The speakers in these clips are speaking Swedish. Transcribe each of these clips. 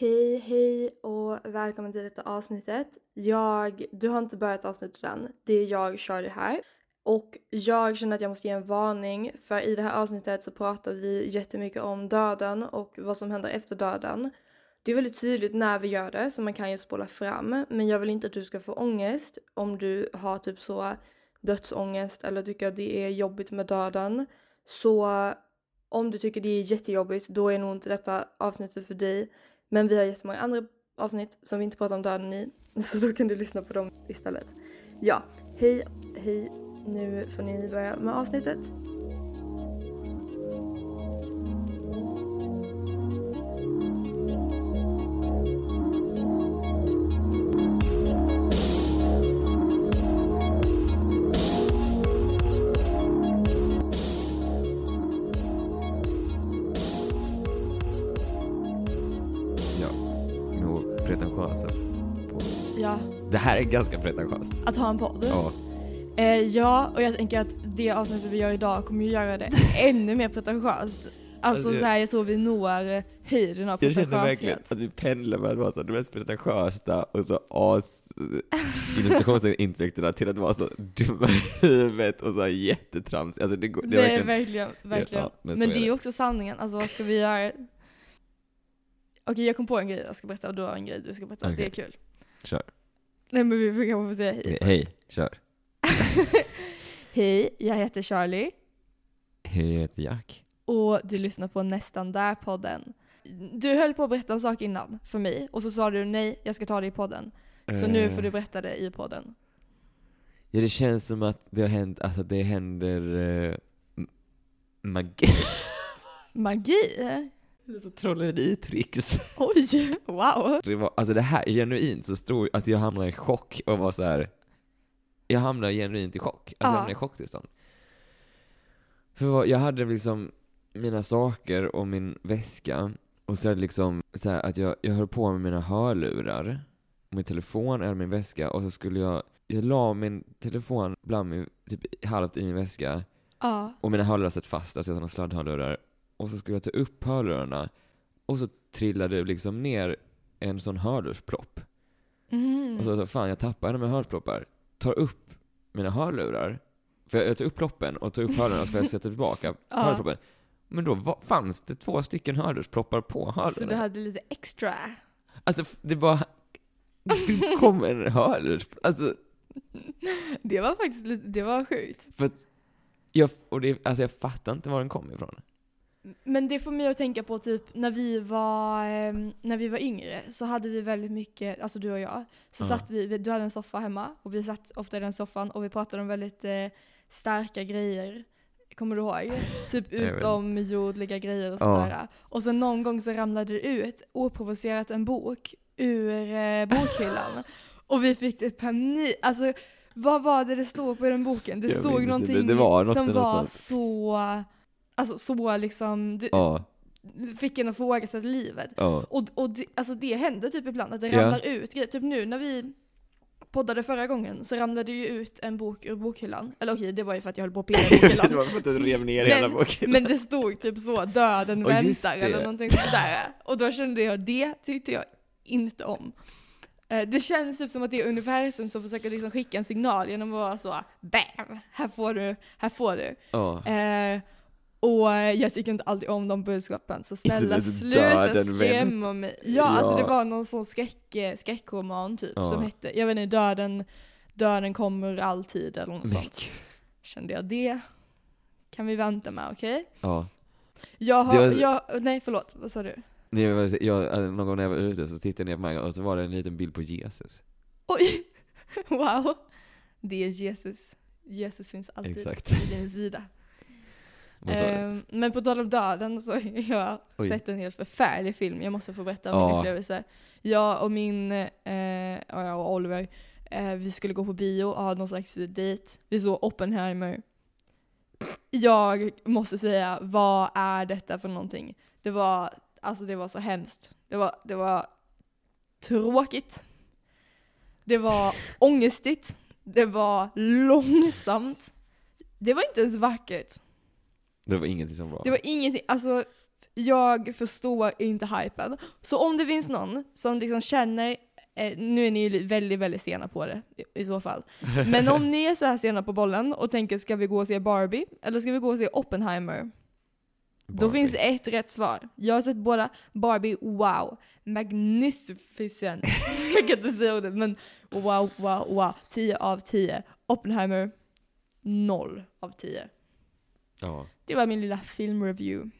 Hej, hej och välkommen till detta avsnittet. Jag, du har inte börjat avsnittet än. Det är jag, Charlie här. Och jag känner att jag måste ge en varning för i det här avsnittet så pratar vi jättemycket om döden och vad som händer efter döden. Det är väldigt tydligt när vi gör det så man kan ju spola fram men jag vill inte att du ska få ångest om du har typ så dödsångest eller tycker att det är jobbigt med döden. Så om du tycker det är jättejobbigt då är nog inte detta avsnittet för dig. Men vi har jättemånga andra avsnitt som vi inte pratar om döden i så då kan du lyssna på dem istället. Ja, hej, hej. Nu får ni börja med avsnittet. Är ganska pretentiöst. att ha en podd. Ja. Eh, ja, och jag tänker att det avsnittet vi gör idag kommer ju göra det ännu mer pretentiöst. Alltså Alltså, så här, jag tror vi når höjden av Jag känner verkligen pretentiöshet. att vi pendlar mellan att vara så det mest pretentiösa och så as insekterna till att vara så dumma i huvudet och så jättetramsiga. Alltså det går, det Det är verkligen, verkligen, verkligen. Ja, men men är det är också sanningen, alltså vad ska vi göra? Okej jag kom på en grej jag ska berätta och du har en grej du ska berätta, det är kul. kör. Nej men vi får kanske få säga hej. Hej, kör. Hej, jag heter Charlie Hej, jag heter Jack. och du lyssnar på Nästan Där-podden. Du höll på att berätta en sak innan för mig och så sa du nej, jag ska ta det i podden. Så nu Eh, får du berätta det i podden. Ja, det känns som att det har hänt, alltså det händer uh, magi. Magi? Så trolleritricks. Oj, wow. Det var, alltså det här, genuint så tror jag att jag hamnade i chock och var så här. Jag hamnade genuint i chock. Alltså jag Ja. hamnade i chocktillstånd. För jag hade liksom mina saker och min väska och så är det liksom så här att jag, jag höll på med mina hörlurar, min telefon eller min väska och så skulle jag, jag la min telefon bland min, typ halvt i min väska Ja. och mina hörlurar satt fast, alltså sådana sladdhörlurar. Och så skulle jag ta upp hörlurarna och så trillade det liksom ner en sån hörlursplopp. Mm. Och så, så fan jag tappar en med hörlursploppar. Tar upp mina hörlurar. För jag tar upp ploppen och tar upp hörlurarna så får jag sätta tillbaka Ja. hörlursploppen. Men då var, fanns det två stycken hörlursploppar på Så du hörlurarna. hade lite extra? Alltså det bara det kom en hörlurspropp. Alltså, Det var faktiskt lite, det var sjukt. för att jag, och det, alltså jag fattar inte var den kom ifrån. Men det får mig att tänka på typ när vi var, ehm, när vi var yngre så hade vi väldigt mycket, alltså du och jag, så Ja. satt vi, vi- du hade en soffa hemma och vi satt ofta i den soffan och vi pratade om väldigt eh, starka grejer. Kommer du ihåg? Typ utomjordliga grejer och sådär. Och sen någon gång så ramlade det ut, oprovocerat, en bok ur eh, bokhyllan. och vi fick typ panik, alltså vad var det det stod på i den boken? Det Jag inte, någonting det var något som var sånt. så, alltså så liksom, det, Ja, fick en att ifrågasätta livet. ja. Och, och det, alltså det händer typ ibland att det Ja. ramlar ut grejer. Typ nu när vi poddade förra gången så ramlade ju ut en bok ur bokhyllan. Eller okej, det var ju för att jag höll på att pilla i det bokhyllan. var för att du rev ner hela Men, boken. men det stod typ så, döden Ja, just väntar det. eller någonting sådär. Och då kände jag, det tyckte jag inte om. Eh, Det känns typ som att det är universum som försöker liksom skicka en signal genom att vara så BAM! Här får du, här får du. Ja. Eh, och jag tycker inte alltid om de budskapen, så snälla sluta skrämma mig. Ja, alltså Ja. det var någon sån skräck, skräckroman typ Ja. som hette, jag vet inte, döden, döden kommer alltid eller något sånt. Kände jag det kan vi vänta med, okej? Ja. Jag har, var- jag, nej förlåt, vad sa du? Nej, jag, jag, någon gång när jag var ute så tittade jag ner på mig och så var det en liten bild på Jesus. Oj! Wow! Det är Jesus. Jesus finns alltid Exakt. vid din sida. Ehm, men på tal om döden så har jag Oj. sett en helt förfärlig film. Jag måste få berätta om min Ja. upplevelse. Jag och min, eh, ja, och Oliver, eh, vi skulle gå på bio och ha någon slags dejt. Vi såg Oppenheimer. Jag måste säga, vad är detta för någonting? Det var, alltså det var så hemskt. Det var, det var tråkigt. Det var ångestigt. Det var långsamt. Det var inte ens vackert. Det var ingenting som var. Det var ingenting, alltså jag förstår inte hypen. Så om det finns någon som liksom känner, eh, nu är ni ju väldigt, väldigt sena på det i, i så fall. Men om ni är så här sena på bollen och tänker ska vi gå och se Barbie eller ska vi gå och se Oppenheimer? Då Barbie. finns det ett rätt svar. Jag har sett båda. Barbie, wow. Magnificent. jag kan inte säga ordet, men wow, wow, wow. 10 av 10. Oppenheimer, 0 av 10. Ja. Det var min lilla filmreview.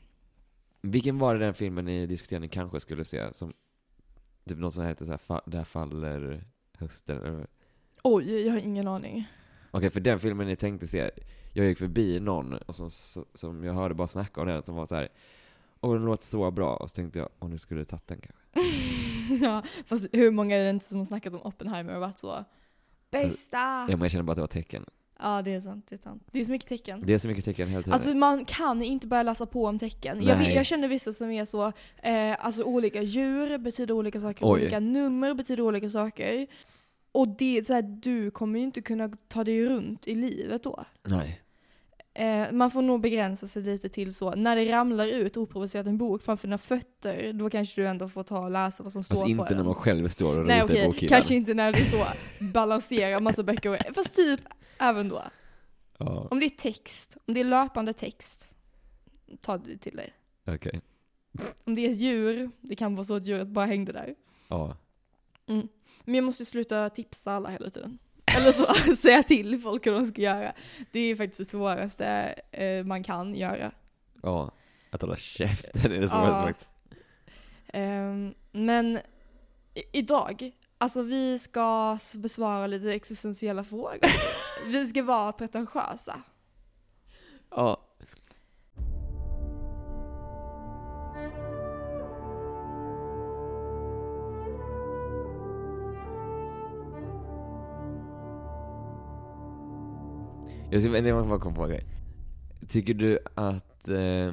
Vilken var det den filmen ni diskuterade ni kanske skulle se? Som, typ något som heter så här, Där faller hösten? Oj, jag har ingen aning. Okej, för den filmen ni tänkte se, jag gick förbi någon och som, som jag hörde bara snacka om den som var så här. Åh den låter så bra, och så tänkte jag, om du skulle tagit den kanske? ja, fast hur många är det inte som har snackat om Oppenheimer och varit så Bästa! Ja men jag känner bara att det var tecken. Ja, det är sant. Det är sant. Det är så mycket tecken. Det är så mycket tecken hela tiden. Alltså man kan inte börja läsa på om tecken. Jag, jag känner vissa som är så, eh, alltså olika djur betyder olika saker, Oj. olika nummer betyder olika saker. Och det är så här, du kommer ju inte kunna ta dig runt i livet då. Nej. Eh, man får nog begränsa sig lite till så, när det ramlar ut oprovocerat en bok framför dina fötter, då kanske du ändå får ta och läsa vad som står Fast på inte den. när man själv står och Nej ritar i okej, bokhyllan. kanske inte när du så balanserar massa böcker. Fast typ även då. Ja, Om det är text, om det är löpande text, ta det till dig. okej. Om det är ett djur, det kan vara så att djuret bara hängde där. Ja. Men jag måste sluta tipsa alla hela tiden. Eller så säga till folk hur de ska göra. Det är faktiskt det svåraste eh, man kan göra. Ja. Att hålla käften är det Ja. svåraste faktiskt. Ehm, men i- idag, alltså vi ska besvara lite existentiella frågor. vi ska vara pretentiösa. Ja. Jag ska, bara komma på en grej. Tycker du att eh,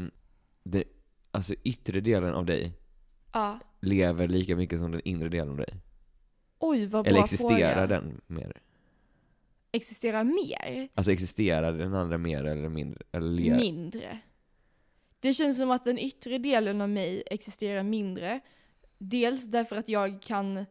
det, alltså yttre delen av dig Ja. lever lika mycket som den inre delen av dig? Oj vad bra Eller existerar fråga. den mer? Existerar mer? Alltså existerar den andra mer eller mindre? Eller le- Mindre. Det känns som att den yttre delen av mig existerar mindre. Dels därför att jag kan,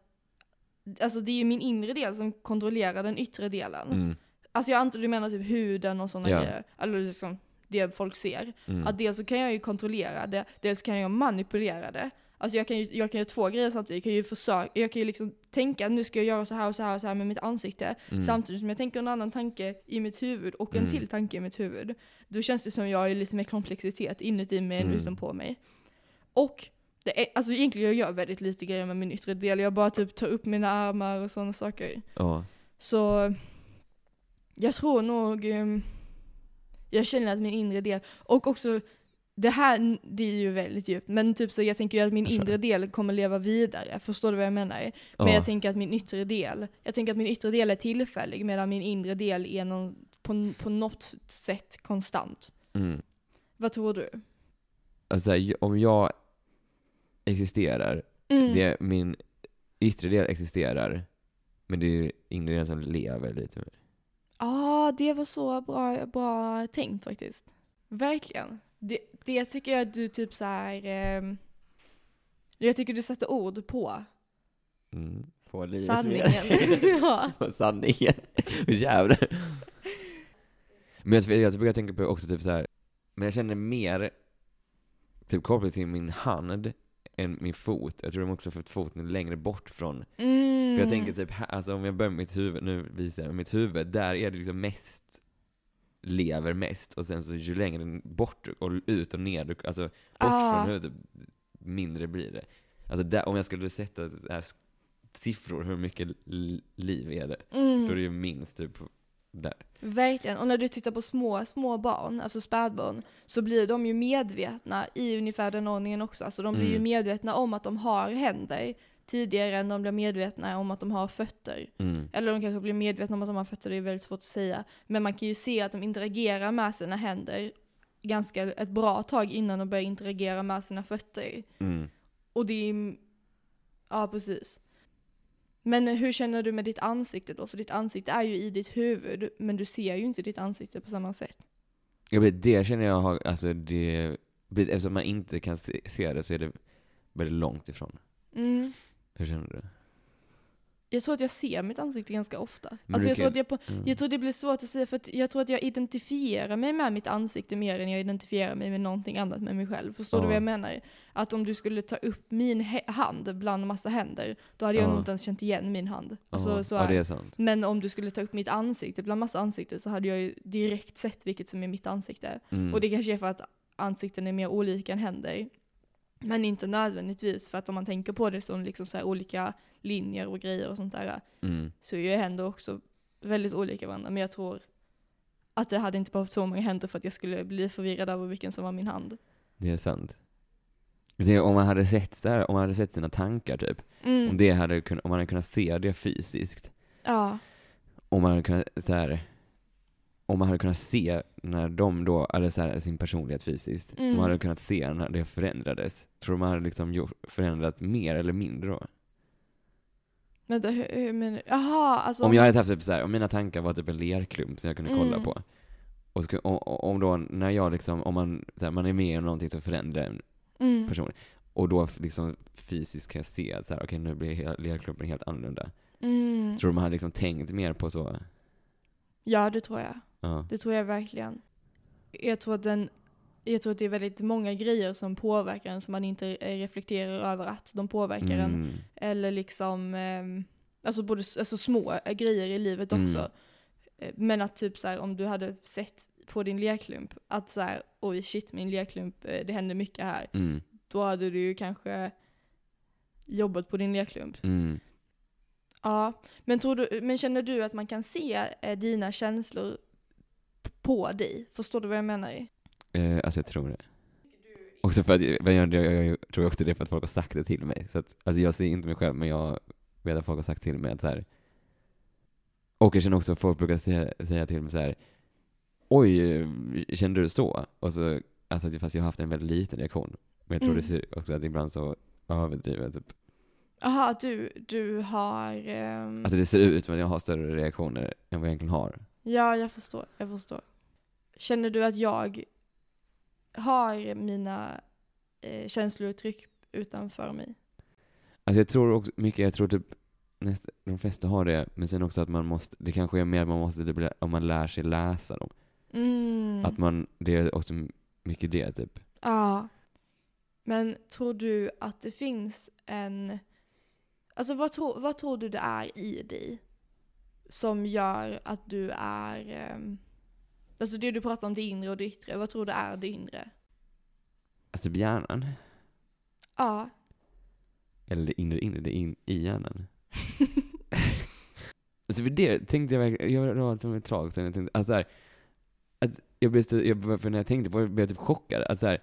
alltså det är ju min inre del som kontrollerar den yttre delen. Mm, Alltså jag antar du menar typ huden och sådana Ja. grejer. Eller liksom det folk ser. mm. Att dels så kan jag ju kontrollera det, dels kan jag manipulera det. Alltså jag kan ju jag kan göra två grejer samtidigt. Jag kan ju försöka, jag kan ju liksom tänka nu ska jag göra så här och så här och så här med mitt ansikte. Mm. Samtidigt som jag tänker en annan tanke i mitt huvud och en Mm. till tanke i mitt huvud. Då känns det som jag har lite mer komplexitet inuti mig än Mm. utanpå mig. Och det är, alltså egentligen jag gör väldigt lite grejer med min yttre del. Jag bara typ tar upp mina armar och sådana saker. Ja. Så jag tror nog, ehm, jag känner att min inre del, och också det här, det är ju väldigt djupt, men typ så jag tänker ju att min inre del kommer leva vidare, förstår du vad jag menar? Men Ja. jag tänker att min yttre del, jag tänker att min yttre del är tillfällig medan min inre del är någon, på, på något sätt konstant. Mm. Vad tror du? Alltså, om jag existerar, Mm. det min yttre del existerar, men det är ju inre delen som lever lite mer. Ja, det var så bra, bra tänkt faktiskt. Verkligen. Det, det tycker jag att du typ så här. ehm, jag tycker du sätter ord på Mm. På livets sanningen. ja. På sanningen. Jävlar. Men jag, jag börjar tänka på också typ så här. men jag känner mer typ kopplat till min hand än min fot. Jag tror de också för att foten är längre bort från Mm. För jag tänker typ, här- alltså om jag börjar med mitt huvud, nu visar jag med mitt huvud, där är det liksom mest lever mest och sen så ju längre bort och ut och ner, alltså bort Ah. från huvudet, mindre blir det. Alltså där, om jag skulle sätta siffror, hur mycket liv är det? Mm. Då är det ju minst typ där. Verkligen. Och när du tittar på små, små barn, alltså spädbarn, så blir de ju medvetna i ungefär den ordningen också. Alltså de blir ju Mm. medvetna om att de har händer tidigare än de blir medvetna om att de har fötter. Mm. Eller de kanske blir medvetna om att de har fötter, det är väldigt svårt att säga. Men man kan ju se att de interagerar med sina händer ganska ett bra tag innan de börjar interagera med sina fötter. Mm. Och det är... Ja, precis. Men hur känner du med ditt ansikte då? För ditt ansikte är ju i ditt huvud, men du ser ju inte ditt ansikte på samma sätt. Jag vet, det känner jag har, alltså det eftersom man inte kan se, se det så är det väldigt långt ifrån. Mm. Hur känner du? Jag tror att jag ser mitt ansikte ganska ofta. Men Alltså du jag, tror att jag, på, Mm. jag tror det blir svårt att säga för att jag tror att jag identifierar mig med mitt ansikte mer än jag identifierar mig med någonting annat med mig själv. Förstår du Ja. vad jag menar? Att om du skulle ta upp min hand bland massa händer, då hade jag Ja. nog inte ens känt igen min hand. Alltså, ja, så ja, är det. är. Men om du skulle ta upp mitt ansikte bland massa ansikten så hade jag ju direkt sett vilket som är mitt ansikte. Mm. Och det kanske är för att ansikten är mer olika än händer. Men inte nödvändigtvis för att om man tänker på det som liksom så olika linjer och grejer och sånt där Mm. så är ju händer också väldigt olika varandra. Men jag tror att det hade inte behövt så många händer för att jag skulle bli förvirrad över vilken som var min hand. Det är sant. Det, om man hade sett här, om man hade sett sina tankar typ, Mm. om, det hade, kun- om man hade kunnat se det fysiskt, Ja. om man hade kunnat så här, om man hade kunnat se när de då, eller så här, sin personlighet fysiskt, om Mm. man hade kunnat se när det förändrades, tror du man hade liksom gjort, förändrat mer eller mindre då? Vänta, hur, hur men Jaha, alltså. Om jag hade haft typ så här, om mina tankar var typ en lerklump som jag kunde kolla Mm. på, och så, om, om då, när jag liksom, om man, här, man är med om någonting som förändrar en mm. person, och då liksom fysiskt kan jag se att så här, okej nu blir lerklumpen helt annorlunda. Mm. Tror du man hade liksom tänkt mer på så? Ja, det tror jag. Ja. Det tror jag verkligen. Jag tror att den jag tror att det är väldigt många grejer som påverkar en som man inte reflekterar över att de påverkar en. Mm. Eller liksom, ehm, alltså både alltså små grejer i livet Mm. också. Eh, Men att typ så här, om du hade sett på din lerklump att så här, oj shit min lerklump, eh, det händer mycket här. Mm. Då hade du ju kanske jobbat på din lerklump. Mm. Ja, men, tror du, men känner du att man kan se eh, dina känslor på dig? Förstår du vad jag menar? Eh, alltså jag tror det. Också för att, jag, jag, jag, tror också det för att folk har sagt det till mig. Så att, alltså jag ser inte mig själv, men jag vet att folk har sagt till mig att så här. Och jag känner också att folk brukar säga, säga till mig så här. Oj, kände du så? Och så, alltså att- fast jag har haft en väldigt liten reaktion. Men jag tror Mm. det ser också att ibland så överdriver typ. Jaha, du, du har... ehm, Alltså det ser ut som att jag har större reaktioner än vad jag egentligen har. Ja, jag förstår. Jag förstår. Känner du att jag har mina eh, känslouttryck utanför mig? Alltså jag tror också mycket, jag tror typ näst, de flesta har det, men sen också att man måste, det kanske är mer att man måste, typ, om man lär sig läsa dem. Mm. Att man, det är också mycket det typ. Ja. Men tror du att det finns en... Alltså vad, tror vad tror du det är i dig som gör att du är... ehm, Alltså det du pratar om det inre och det yttre, vad tror du är det inre? Alltså typ hjärnan. Ja. Eller det inre inre, det in, i hjärnan. alltså för det tänkte jag verkligen, jag var det ett tag sedan jag tänkte, alltså så här, att jag blev så, jag, för när jag tänkte på det blev jag typ chockad. Att så här,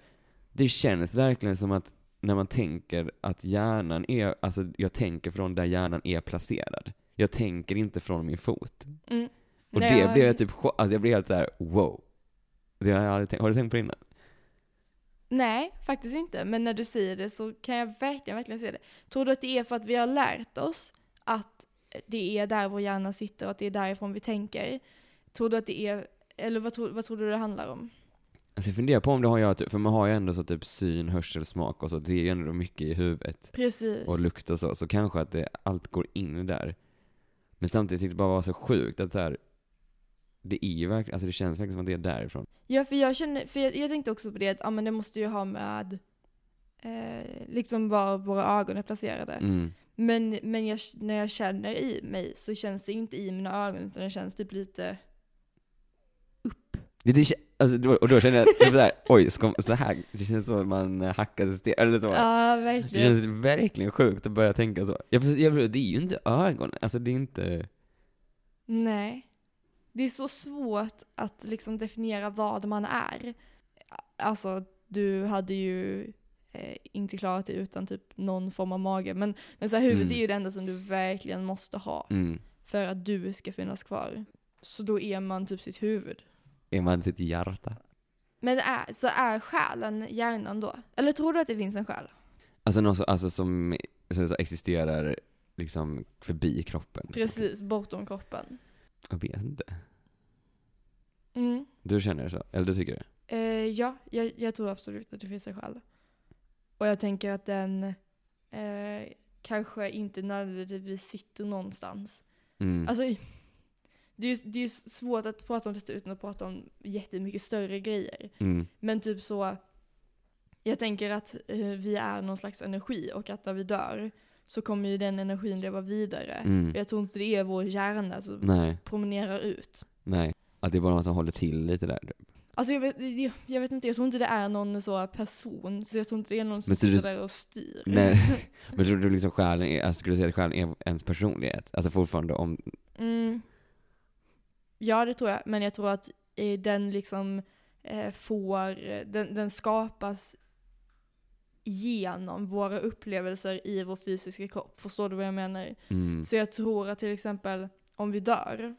det känns verkligen som att när man tänker att hjärnan är, alltså jag tänker från där hjärnan är placerad. Jag tänker inte från min fot. Mm. Och Nej, det blev jag typ alltså jag blev helt såhär, wow. Det har jag aldrig tänkt, har du tänkt på det innan? Nej, faktiskt inte. Men när du säger det så kan jag verkligen, verkligen se det. Tror du att det är för att vi har lärt oss att det är där vår hjärna sitter och att det är därifrån vi tänker? Tror du att det är, eller vad tror, vad tror du det handlar om? Alltså jag funderar på om det har jag, typ- för man har ju ändå så typ syn, hörsel, smak och så, det är ju ändå mycket i huvudet. Precis. Och lukt och så, så kanske att det, allt går in där. Men samtidigt tyckte jag det bara var så sjukt att så här, det är ju verkligen, alltså det känns verkligen som att det är därifrån. Ja, för jag känner, för jag, jag tänkte också på det att ja, men det måste ju ha med eh, liksom var våra ögon är placerade. Mm. Men, men jag, när jag känner i mig så känns det inte i mina ögon utan det känns typ lite Det, det, kä- alltså, och då känner jag, typ så här, oj, ska, så här, det känns som att man hackade sten, eller så. Ja, Det verkligen. känns verkligen sjukt att börja tänka så. Jag, jag, det är ju inte ögonen, alltså det är inte... Nej. Det är så svårt att liksom definiera vad man är. Alltså, du hade ju eh, inte klarat det utan typ någon form av mage. Men, men så här, huvudet Mm. är ju det enda som du verkligen måste ha Mm. för att du ska finnas kvar. Så då är man typ sitt huvud. Är man sitt hjärta? Men är, så är själen hjärnan då? Eller tror du att det finns en själ? Alltså något så, alltså som, som existerar liksom förbi kroppen. Precis, bortom kroppen. Jag vet inte. Mm. Du känner så? Eller du tycker det? Eh, ja, jag, jag tror absolut att det finns en själ. Och jag tänker att den eh, kanske inte nödvändigtvis sitter någonstans. Mm. Alltså, det är ju det är svårt att prata om detta utan att prata om jättemycket större grejer. mm. Men typ så, jag tänker att eh, vi är någon slags energi och att när vi dör så kommer ju den energin leva vidare. Mm. Jag tror inte det är vår hjärna som Nej, promenerar ut. nej. Att det är bara någon som håller till lite där. Alltså jag vet, jag, vet inte, jag tror inte det är någon så person, så jag tror inte det är någon som sitter där och styr. Nej. Men tror du liksom själen är, alltså skulle du säga att själen är ens personlighet? Alltså fortfarande om, Mm. Ja, det tror jag. Men jag tror att den liksom eh, får, den, den skapas genom våra upplevelser i vår fysiska kropp. Förstår du vad jag menar? mm, Så jag tror att till exempel om vi dör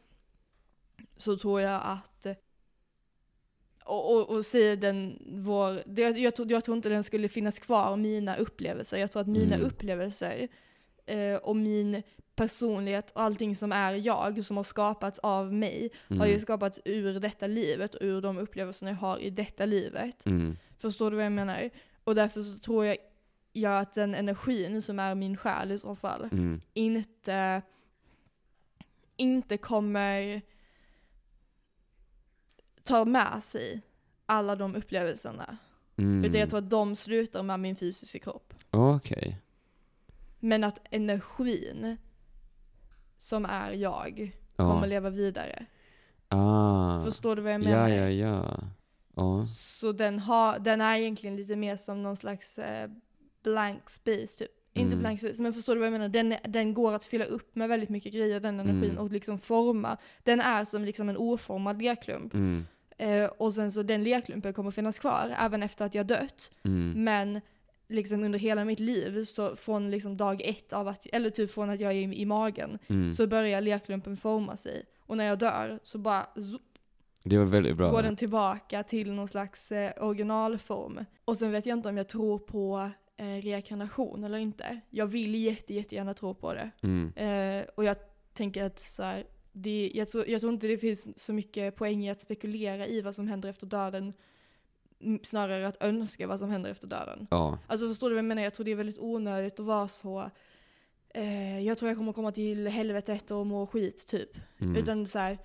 så tror jag att och, och, och säger den vår, det, jag, tror, jag tror inte den skulle finnas kvar, mina upplevelser. Jag tror att mina Mm. upplevelser eh, och min personlighet och allting som är jag, som har skapats av mig, har ju mm, skapats ur detta livet och ur de upplevelserna jag har i detta livet. mm, Förstår du vad jag menar? Och därför så tror jag, jag att den energin som är min själ i så fall, mm, inte, inte kommer ta med sig alla de upplevelserna. mm. Utan jag tror att de slutar med min fysiska kropp. Okej. Men att energin som är jag Ja. kommer leva vidare. Ah. Förstår du vad jag menar? Ja, ja, ja. Ja. Så den, har, den är egentligen lite mer som någon slags eh, blank space typ. Inte Mm. blank space, men förstår du vad jag menar? Den, den går att fylla upp med väldigt mycket grejer, den energin, Mm. och liksom forma. Den är som liksom en oformad lerklump. Mm, Eh, och sen så den lerklumpen kommer finnas kvar även efter att jag dött. mm, Men liksom under hela mitt liv, så från liksom dag ett av att, eller typ från att jag är i, i magen, mm. så börjar lerklumpen forma sig. Och när jag dör så bara zoop, Det var väldigt bra. går den tillbaka till någon slags eh, originalform. Och sen vet jag inte om jag tror på eh, reinkarnation eller inte. Jag vill jätte, jättegärna tro på det. Mm, Eh, och jag tänker att så här, det, jag, tror, jag tror inte det finns så mycket poäng i att spekulera i vad som händer efter döden. Snarare att önska vad som händer efter döden. ja. Alltså förstår du vad jag menar? Jag tror det är väldigt onödigt att vara så eh, jag tror jag kommer komma till helvetet och må skit typ. Mm. Utan så här,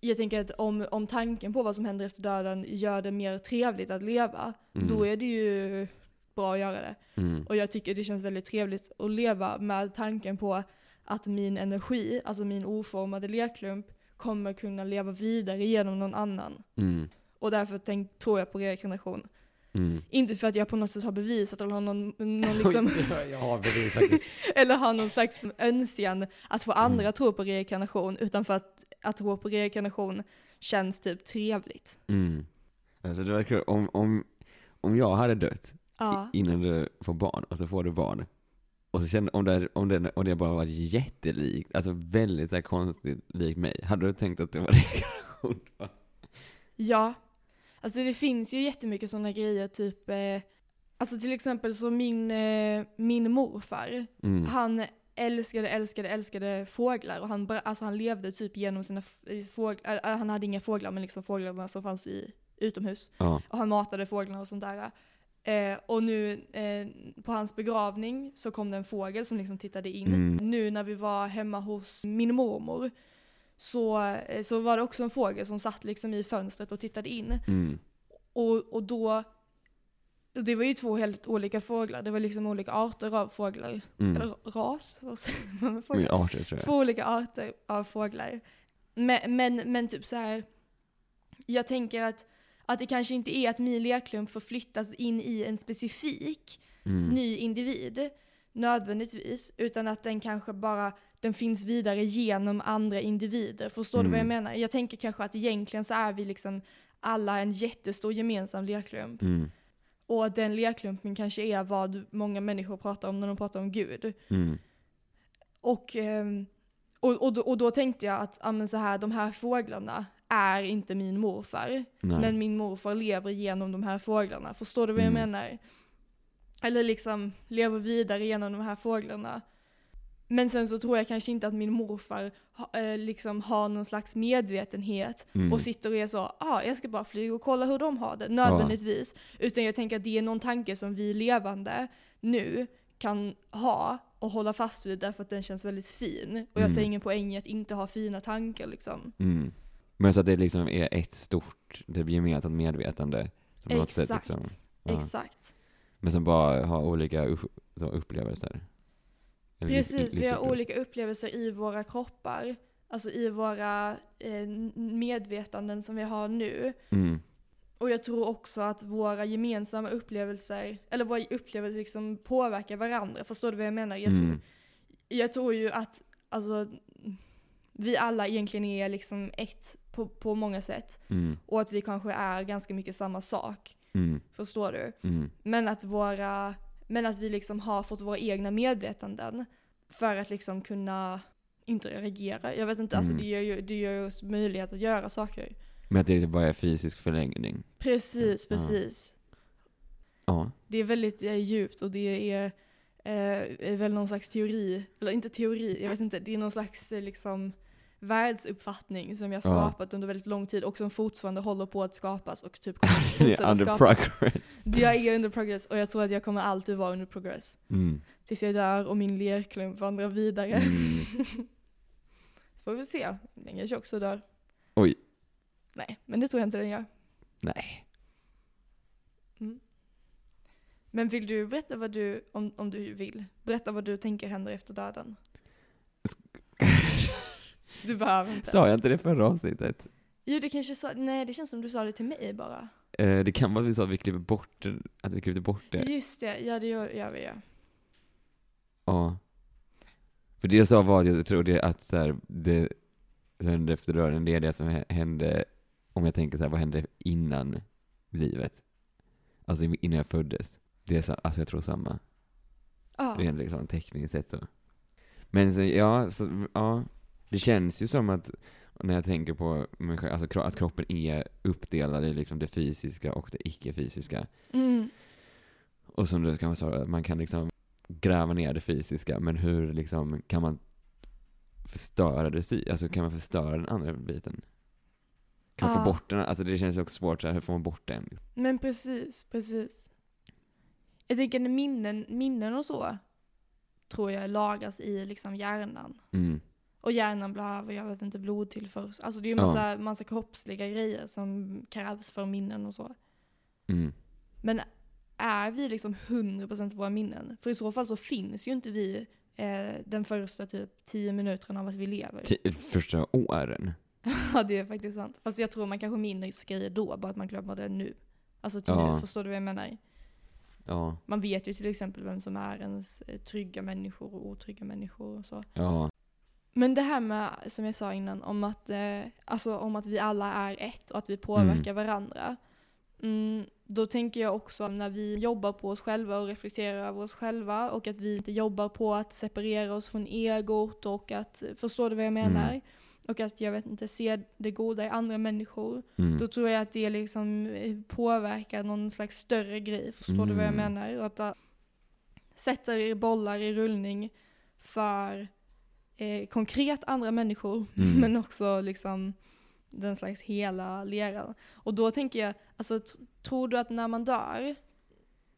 jag tänker att om, om tanken på vad som händer efter döden gör det mer trevligt att leva, Mm. då är det ju bra att göra det. Mm. Och jag tycker det känns väldigt trevligt att leva med tanken på att min energi, alltså min oformade lerklump, kommer kunna leva vidare genom någon annan. Mm. Och därför tänk, tror jag på reinkarnation. Mm. Inte för att jag på något sätt har bevisat eller har någon, någon liksom, jag har bevis faktiskt. eller har någon slags önskan att få andra Mm. att tro på reinkarnation, utan för att, att tro på reinkarnation känns typ trevligt. Mm. Alltså det var kul, om, om, om jag hade dött Ja. innan du får barn, och så får du barn, och så känner, om det, om det, om det bara var jättelikt, alltså väldigt så konstigt likt mig, hade du tänkt att det var reinkarnation? då? Ja. Alltså det finns ju jättemycket sådana grejer, typ, eh, alltså till exempel så min, eh, min morfar, Mm. han älskade, älskade, älskade fåglar och han, alltså han levde typ genom sina fåglar, han hade inga fåglar men liksom fåglarna som fanns i utomhus. Ja. Och han matade fåglarna och sånt där. Eh, och nu eh, på hans begravning så kom det en fågel som liksom tittade in. Mm. Nu när vi var hemma hos min mormor så, eh, så var det också en fågel som satt liksom i fönstret och tittade in. Mm. Och, och då, och det var ju två helt olika fåglar, det var liksom olika arter av fåglar. Mm. Eller ras, vad säger man med fåglar? arter tror jag. Två olika arter av fåglar. Men, men, men typ så här. jag tänker att, att det kanske inte är att min lerklump får flyttas in i en specifik Mm. ny individ nödvändigtvis, utan att den kanske bara den finns vidare genom andra individer. Förstår du vad jag Mm. menar? Jag tänker kanske att egentligen så är vi liksom alla en jättestor gemensam lerklump. Mm. Och den lerklumpen kanske är vad många människor pratar om när de pratar om Gud. Mm. Och, ehm, och, och, då, och då tänkte jag att ja, men så här, de här fåglarna är inte min morfar. Nej. Men min morfar lever genom de här fåglarna. Förstår du vad jag Mm. menar? Eller liksom lever vidare genom de här fåglarna. Men sen så tror jag kanske inte att min morfar ha, eh, liksom har någon slags medvetenhet Mm. och sitter och är så, ah, jag ska bara flyga och kolla hur de har det, nödvändigtvis. Utan jag tänker att det är någon tanke som vi levande nu kan ha och hålla fast vid därför att den känns väldigt fin. Och jag Mm. ser ingen poäng i att inte ha fina tankar liksom. Mm. Men så att det liksom är ett stort, det blir gemensamt medvetande. Som något sätt Exakt. liksom, ja. Exakt. Men som bara har olika upplevelser. Precis, vi har olika upplevelser i våra kroppar. Alltså i våra eh, medvetanden som vi har nu. Mm. Och jag tror också att våra gemensamma upplevelser, eller våra upplevelser liksom påverkar varandra. Förstår du vad jag menar? Jag, tror, Mm. jag tror ju att alltså, vi alla egentligen är liksom ett på, på många sätt. Mm. Och att vi kanske är ganska mycket samma sak. Mm. Förstår du? Mm. Men att, våra, men att vi liksom har fått våra egna medvetanden för att liksom kunna interagera. Jag vet inte, alltså Mm. det ger ju det ger oss möjlighet att göra saker. Men att det bara är fysisk förlängning. Precis, precis. Ja. Det är väldigt eh, djupt och det är, eh, är väl någon slags teori, eller inte teori, jag vet inte, det är någon slags eh, liksom världsuppfattning som jag Ja. skapat under väldigt lång tid och som fortfarande håller på att skapas och typ kommer att fortsätta under skapas. progress. Det Jag är under progress och jag tror att jag kommer alltid vara under progress. Mm. Tills jag dör och min lerklump vandrar vidare. Mm. Får vi se. Den kanske också dör. Oj. Nej, men det tror jag inte den gör. Nej. Mm. Men vill du berätta vad du, om, om du vill, berätta vad du tänker händer efter döden? Du behöver inte. Sa jag inte det förra avsnittet? Jo, det kanske sa, nej det känns som du sa det till mig bara. Eh, det kan vara att vi sa att vi klipper bort det, att vi klippte bort det. Just det, ja det gör, gör vi ja. Ja. För det jag sa var att jag tror det att så här, det som hände efter döden, det är det som hä- hände, om jag tänker så här, vad hände innan livet? Alltså innan jag föddes. Det är så, alltså jag tror samma. Ja, Rent liksom tekniskt sett så. Men så, ja, så, ja. Det känns ju som att, när jag tänker på mig själv, alltså att kroppen är uppdelad i liksom det fysiska och det icke-fysiska. mm, Och som du kan säga, man kan liksom gräva ner det fysiska, men hur liksom kan man förstöra det, alltså kan man förstöra den andra biten? Kan man Ja. få bort den? Alltså det känns också svårt, så här, hur får man bort den? Men precis, precis. Jag tänker minnen, minnen och så, tror jag lagas i liksom hjärnan. Mm. Och hjärnan behöver, jag vet inte, blodtillförsel. Alltså det är ju Ja. massa, massa kroppsliga grejer som krävs för minnen och så. Mm. Men är vi liksom 100% våra minnen? För i så fall så finns ju inte vi eh, den första typ 10 minuterna av att vi lever. Ti- Första åren? Ja, det är faktiskt sant. Fast jag tror man kanske minns grejer då, bara att man glömmer det nu. Alltså till Ja. nu, förstår du vad jag menar? Ja. Man vet ju till exempel vem som är ens eh, trygga människor och otrygga människor och så. Ja. Men det här med, som jag sa innan, om att, eh, alltså om att vi alla är ett och att vi påverkar varandra. Mm, då tänker jag också när vi jobbar på oss själva och reflekterar över oss själva och att vi inte jobbar på att separera oss från egot och att, förstår du vad jag menar? Mm. Och att jag vet inte, se det goda i andra människor. Mm. Då tror jag att det liksom eh, påverkar någon slags större grej, förstår du vad jag Mm. menar? Och att det sätter bollar i rullning för eh, konkret andra människor, Mm. men också liksom den slags hela leran. Och då tänker jag, alltså tror du att när man dör,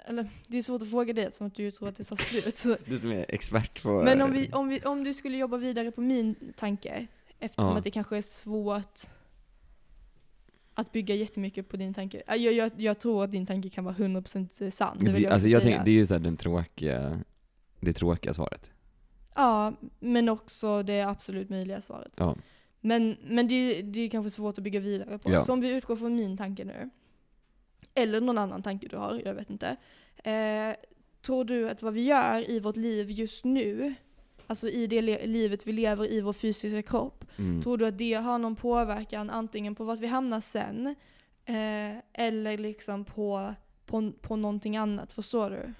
eller det är svårt att fråga dig eftersom att du tror att det tar slut. Så, Du som är expert på... men om, vi, om, vi, om du skulle jobba vidare på min tanke, eftersom Ja. att det kanske är svårt att bygga jättemycket på din tanke. Ja, Jag, jag, jag tror att din tanke kan vara 100% sann, det Det, jag alltså jag tänker, det är ju såhär den tråkiga, det tråkiga svaret. Ja, men också det absolut möjliga svaret. Ja. Men, men det, det är kanske svårt att bygga vidare på. Ja. Så om vi utgår från min tanke nu, eller någon annan tanke du har, jag vet inte. Eh, tror du att vad vi gör i vårt liv just nu, alltså i det le- livet vi lever i vår fysiska kropp, Mm. tror du att det har någon påverkan antingen på vart vi hamnar sen, eh, eller liksom på, på, på någonting annat, förstår du?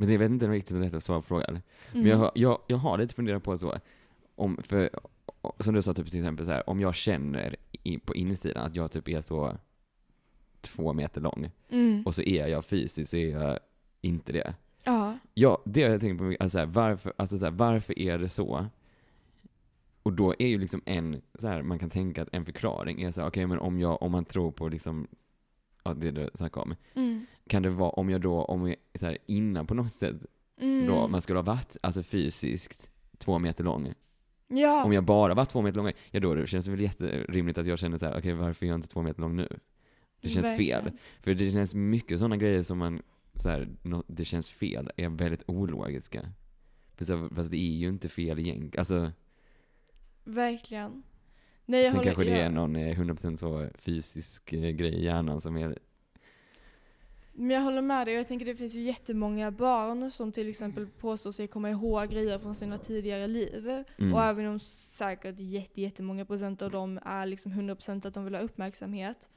Men jag vet inte riktigt rätt att svara på frågan. Mm. Men jag, har- jag, jag har lite funderat på så, om, för, som du sa typ till exempel så här, om jag känner i, på insidan att jag typ är så två meter lång, Mm. och så är jag fysiskt så är jag inte det. Ja. Ja, det har jag tänkt på mycket. Alltså, här, varför, alltså så här, varför är det så? Och då är ju liksom en, så här, man kan tänka att en förklaring är så här, okej men om jag, om man tror på liksom, ja det du snackade om. Mm. Kan det vara om jag då, om jag, så här, innan på något sätt, Mm. då man skulle ha varit, alltså fysiskt, två meter lång. Ja. Om jag bara var två meter lång, ja då det känns det väl jätterimligt att jag känner så här, okej varför är jag inte två meter lång nu? Det känns Verkligen. fel. För det känns mycket sådana grejer som man, så här, nå- det känns fel, är väldigt ologiska. För så, fast det är ju inte fel egentligen. Alltså, Verkligen. Nej, jag sen håller, kanske det är någon eh, 100% så fysisk eh, grej i hjärnan som är, men jag håller med dig. Jag tänker det finns ju jättemånga barn som till exempel påstår sig komma ihåg grejer från sina tidigare liv. mm, Och även om säkert jätte, jättemånga procent av dem är liksom 100% att de vill ha uppmärksamhet.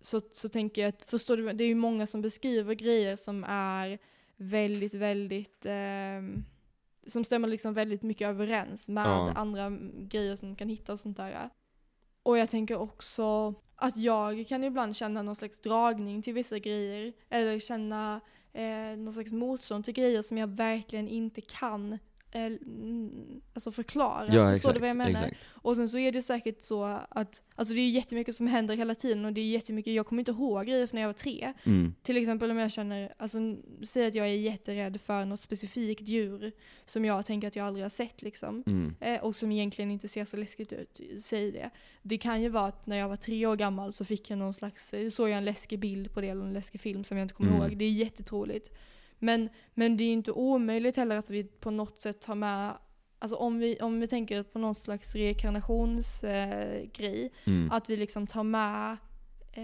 Så, så tänker jag att, förstår du, det är ju många som beskriver grejer som är väldigt, väldigt, ehm, som stämmer liksom väldigt mycket överens med Ja. andra grejer som man kan hitta och sånt där. Och jag tänker också att jag kan ibland känna någon slags dragning till vissa grejer. Eller känna eh, någon slags motstånd till grejer som jag verkligen inte kan alltså förklara. ja Förstår exakt, du vad jag menar? exakt. Och sen så är det säkert så att, alltså det är jättemycket som händer hela tiden och det är jättemycket, jag kommer inte ihåg grejer från när jag var tre. Mm, Till exempel om jag känner, alltså säg att jag är jätterädd för något specifikt djur som jag tänker att jag aldrig har sett liksom. mm, Eh, och som egentligen inte ser så läskigt ut, säg det. Det kan ju vara att när jag var tre år gammal så fick jag någon slags, eh, såg jag en läskig bild på det eller en läskig film som jag inte kommer Mm. ihåg. Det är jättetroligt. Men, men det är ju inte omöjligt heller att vi på något sätt tar med, alltså om vi, om vi tänker på någon slags reinkarnationsgrej, eh, mm. att vi liksom tar med eh,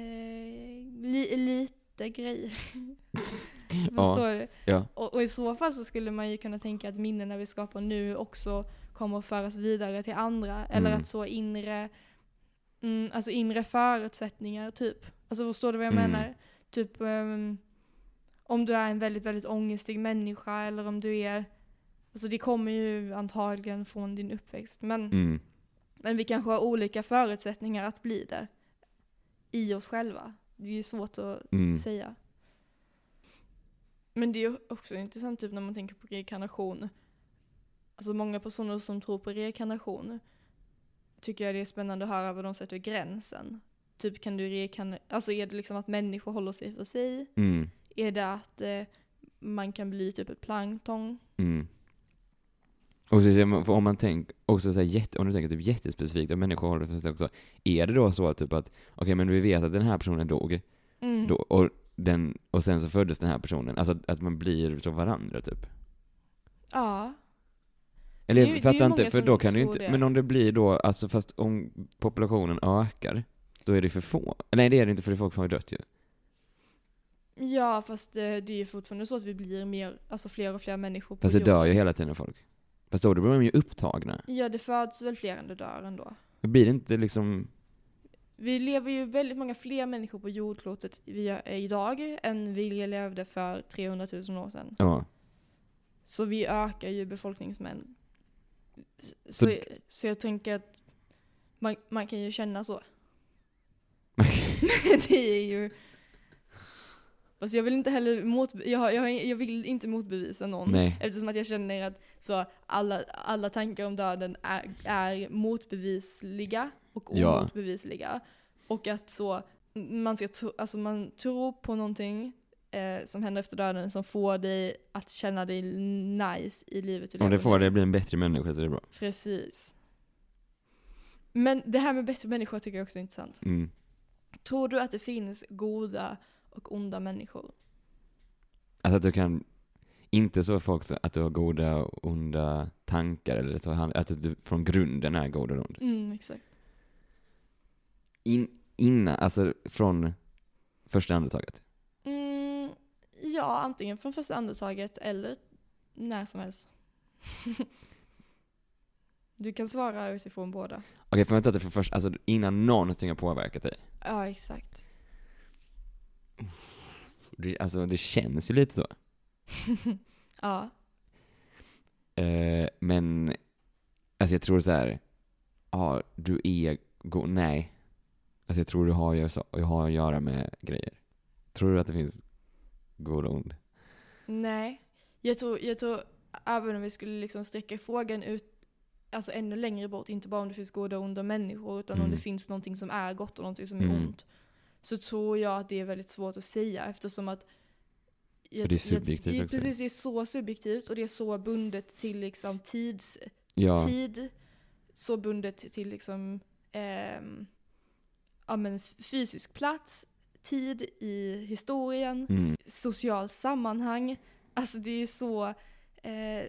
li, lite grejer. Förstår du? ja. Och, och i så fall så skulle man ju kunna tänka att minnena vi skapar nu också kommer att föras vidare till andra. Eller Mm. att så inre, mm, alltså inre förutsättningar typ. Alltså förstår du vad jag Mm. menar? Typ ehm, om du är en väldigt, väldigt ångestig människa eller om du är, alltså det kommer ju antagligen från din uppväxt. Men, Mm. men vi kanske har olika förutsättningar att bli det. I oss själva. Det är ju svårt att Mm. säga. Men det är också intressant typ när man tänker på reinkarnation. Alltså många personer som tror på reinkarnation tycker jag det är spännande att höra vad de sätter gränsen. Typ kan du reinkarnera, alltså är det liksom att människor håller sig för sig? Mm. Är det att eh, man kan bli typ ett plankton? Mm. Och så, man- om man tänker, också så här, jätte, om du tänker typ jättespecifikt, om människor håller för sig också, är det då så att typ att, okej men vi vet att den här personen dog, Mm. då, och, den, och sen så föddes den här personen, alltså att, att man blir så varandra typ? Ja. Eller Det fattar inte, för som då kan du inte, det. men om det blir då, alltså fast om populationen ökar, då är det för få. Nej det är det inte för det är folk som har dött ju. Ja fast eh, det är ju fortfarande så att vi blir mer, alltså fler och fler människor på Fast det dör jorden. ju hela tiden folk. Fast då, då blir de ju upptagna. Ja det föds väl fler än det dör ändå. Det blir det inte liksom, Vi lever ju väldigt många fler människor på jordklotet idag än vi levde för 300 000 år sedan. ja. Så vi ökar ju befolkningsmängd. Så, Så- så, jag tänker att man, man kan ju känna så. det är ju... Fast jag vill inte heller mot, jag, jag, jag vill inte motbevisa någon. Nej. Eftersom att jag känner att så alla, alla tankar om döden är, är motbevisliga och Ja. omotbevisliga. Och att så, man ska tro, alltså man tror på någonting eh, som händer efter döden som får dig att känna dig nice i livet Om det får dig att bli en bättre människa så är det bra. Precis. Men det här med bättre människor tycker jag också är intressant. Mm. Tror du att det finns goda och onda människor? Alltså att du kan, inte så folk att du har goda och onda tankar eller att du från grunden är god och ond. Mm, exakt. In, innan, alltså från första andetaget. Mm, ja, antingen från första andetaget eller när som helst. du kan svara utifrån båda. Okej, får jag ta det för först, alltså innan någonting har påverkat dig? Ja, exakt. Det, alltså det känns ju lite så. ja. Eh, men, alltså jag tror så här. ja, du är god, nej. Alltså jag tror du har, göra- har att göra med grejer. Tror du att det finns god och ond? Nej. Jag tror, jag tror även om vi skulle liksom sträcka frågan ut alltså ännu längre bort, inte bara om det finns goda och onda människor, utan om Mm. det finns någonting som är gott och någonting som är Mm. ont. Så tror jag att det är väldigt svårt att säga eftersom att jag, det är subjektivt jag, också. Precis, det är så subjektivt och det är så bundet till liksom tids, Ja. tid, så bundet till liksom ehm, ja, men fysisk plats, tid i historien, Mm. socialt sammanhang. Alltså det är så, eh,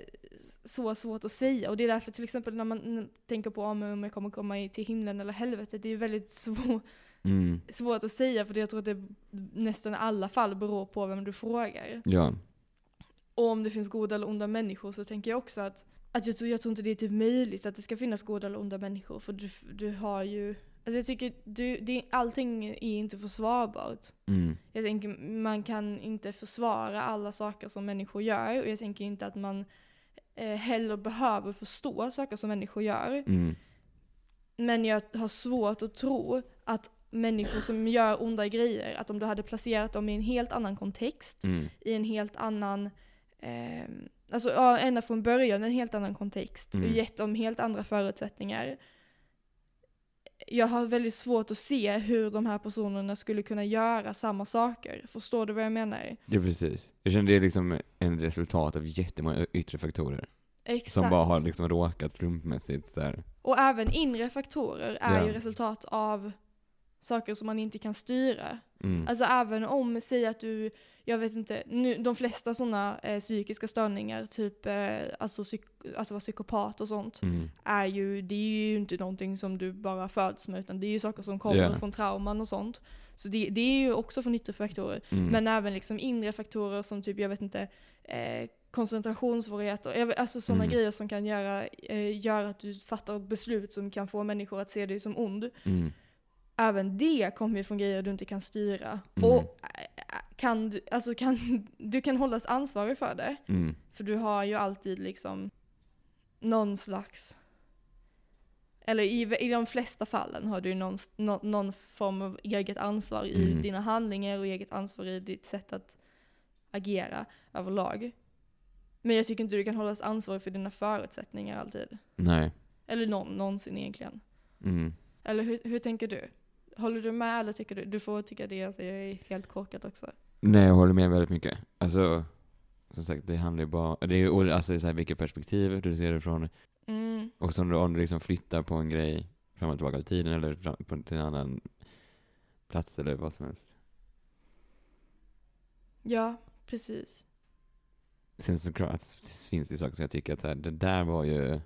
så svårt att säga. Och det är därför till exempel när man tänker på om jag kommer komma till himlen eller helvetet, det är väldigt svår, Mm. svårt att säga för jag tror att det nästan i alla fall beror på vem du frågar. Ja. Och om det finns goda eller onda människor så tänker jag också att, att jag, tror, jag tror inte det är typ möjligt att det ska finnas goda eller onda människor. För du, du har ju, alltså jag tycker du, det, allting är inte försvarbart. Mm. Jag tänker man kan inte försvara alla saker som människor gör och jag tänker inte att man eh, heller behöver förstå saker som människor gör. Mm. Men jag har svårt att tro att människor som gör onda grejer, att om du hade placerat dem i en helt annan kontext, Mm. i en helt annan, eh, alltså ja, ända från början en helt annan kontext Mm. och gett dem helt andra förutsättningar. Jag har väldigt svårt att se hur de här personerna skulle kunna göra samma saker. Förstår du vad jag menar? Ja, precis. Jag känner det är liksom en resultat av jättemånga yttre faktorer. Exakt. Som bara har liksom råkat slumpmässigt så här. Och även inre faktorer är Ja. ju resultat av saker som man inte kan styra. Mm. Alltså även om, säg att du, jag vet inte, nu, de flesta sådana eh, psykiska störningar, typ eh, alltså att vara psykopat och sånt, Mm. är ju, det är ju inte någonting som du bara föds med, utan det är ju saker som kommer Ja. från trauman och sånt. Så det, det är ju också från yttre faktorer. Mm. Men även liksom inre faktorer som typ, jag vet inte, eh, koncentrationssvårigheter, alltså sådana Mm. grejer som kan göra, eh, göra att du fattar beslut som kan få människor att se dig som ond. Mm. Även det kommer ju från grejer du inte kan styra. Mm. Och äh, kan du, alltså kan, du kan hållas ansvarig för det. Mm. För du har ju alltid liksom någon slags, eller i, i de flesta fallen har du någon, nå- någon form av eget ansvar i Mm. dina handlingar och eget ansvar i ditt sätt att agera överlag. Men jag tycker inte du kan hållas ansvarig för dina förutsättningar alltid. Nej. Eller någon, någonsin egentligen. Mm. Eller hur, hur tänker du? Håller du med eller tycker du? Du får tycka det jag säger är helt korkat också. Nej, jag håller med väldigt mycket. Alltså, som sagt, det handlar ju bara, det är ju alltså så här, vilket perspektiv du ser det från. Mm. Och som du, om du liksom flyttar på en grej fram och tillbaka i tiden eller fram, på, till en annan plats eller vad som helst. Ja, precis. Sen såklart finns det saker som jag tycker att så här, det där var ju,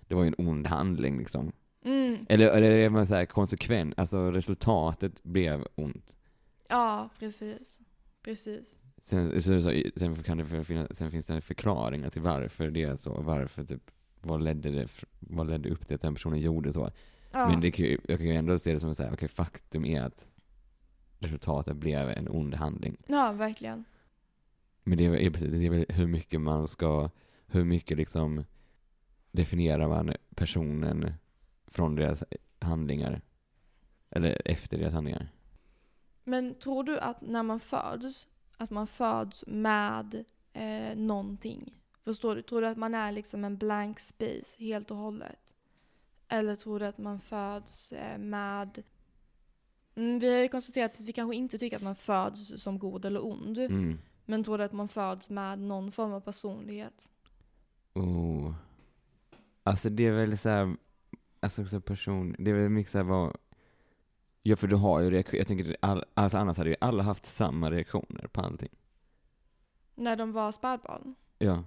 det var ju en ond handling liksom. Mm. Eller, eller är man så här konsekvent, alltså resultatet blev ont. Ja, precis. Precis. Sen, så, så, sen, kan det finnas, sen finns det en förklaring till varför det är så, varför typ, vad ledde, det, vad ledde upp till att den personen gjorde så. Ja. Men det jag kan ju ändå se det som att okej, faktum är att resultatet blev en ond handling. ja, verkligen. Men det är precis, det är väl hur mycket man ska, hur mycket liksom definierar man personen från deras handlingar? Eller efter deras handlingar? Men tror du att när man föds, att man föds med eh, någonting? Förstår du? Tror du att man är liksom en blank space helt och hållet? Eller tror du att man föds eh, med... Mm, vi har ju konstaterat att vi kanske inte tycker att man föds som god eller ond. Mm. Men tror du att man föds med någon form av personlighet? Oh. Alltså det är väl så här, alltså så person, det är väl mycket så här vad, ja för du har ju reaktion, jag tänker, all, alltså annars hade ju alla haft samma reaktioner på allting. När de var spädbarn? Ja,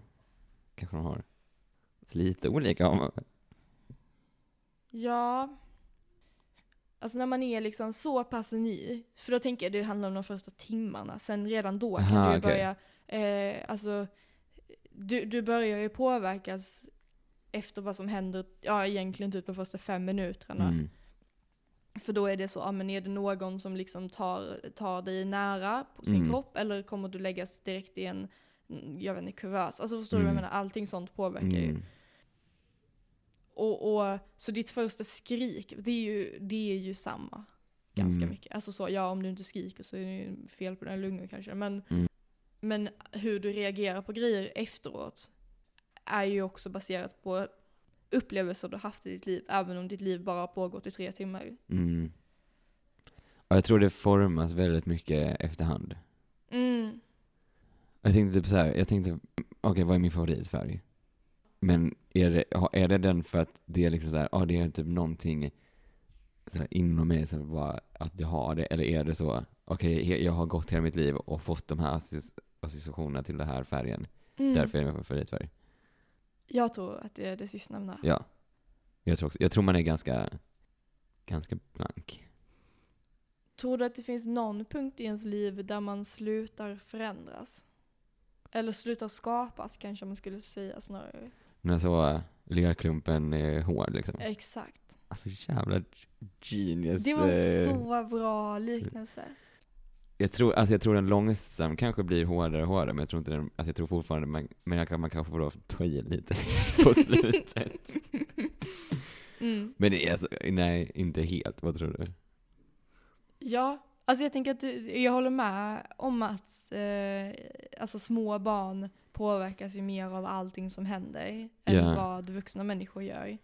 kanske de har. Lite olika har man. Ja. Alltså när man är liksom så pass ny, för då tänker jag det handlar om de första timmarna, sen redan då kan Aha, du ju okej. börja, eh, alltså du, du börjar ju påverkas efter vad som händer, ja egentligen typ de första fem minuterna. Mm. För då är det så, ja men är det någon som liksom tar, tar dig nära på sin Mm. kropp eller kommer du läggas direkt i en, mm, jag vet inte, kuvös? Alltså förstår du vad jag Mm. menar? Allting sånt påverkar ju. Mm. Och, och, så ditt första skrik, det är ju, det är ju samma. Ganska Mm. mycket. Alltså så, ja om du inte skriker så är det ju fel på dina lungor kanske. Men Mm. Men hur du reagerar på grejer efteråt är ju också baserat på upplevelser du haft i ditt liv, även om ditt liv bara pågått i tre timmar. Mm. Och jag tror det formas väldigt mycket efterhand. Mm. Jag tänkte typ så här, jag tänkte, okej vad är min favoritfärg? Men är det, är det den för att det är liksom så här, ja det är typ någonting så inom mig som bara, att jag har det, eller är det så, okej he- jag har gått hela mitt liv och fått de här associ- associationerna till den här färgen, Mm. därför är det min favoritfärg. Jag tror att det är det sistnämnda. Ja. Jag tror också, jag tror man är ganska, ganska blank. Tror du att det finns någon punkt i ens liv där man slutar förändras? Eller slutar skapas kanske man skulle säga snarare. När så lerklumpen är hård liksom. Exakt. Alltså jävla genius. Det var eh. en så bra liknelse. Jag tror, alltså jag tror den långsam kanske blir hårdare och hårdare, men jag tror inte den, alltså jag tror fortfarande man, men jag kan, man kanske får ta i lite på slutet. Mm. Men det är alltså, nej, inte helt. Vad tror du? Ja, alltså jag tänker att du, jag håller med om att eh, alltså små barn påverkas ju mer av allting som händer än Ja. vad vuxna människor gör.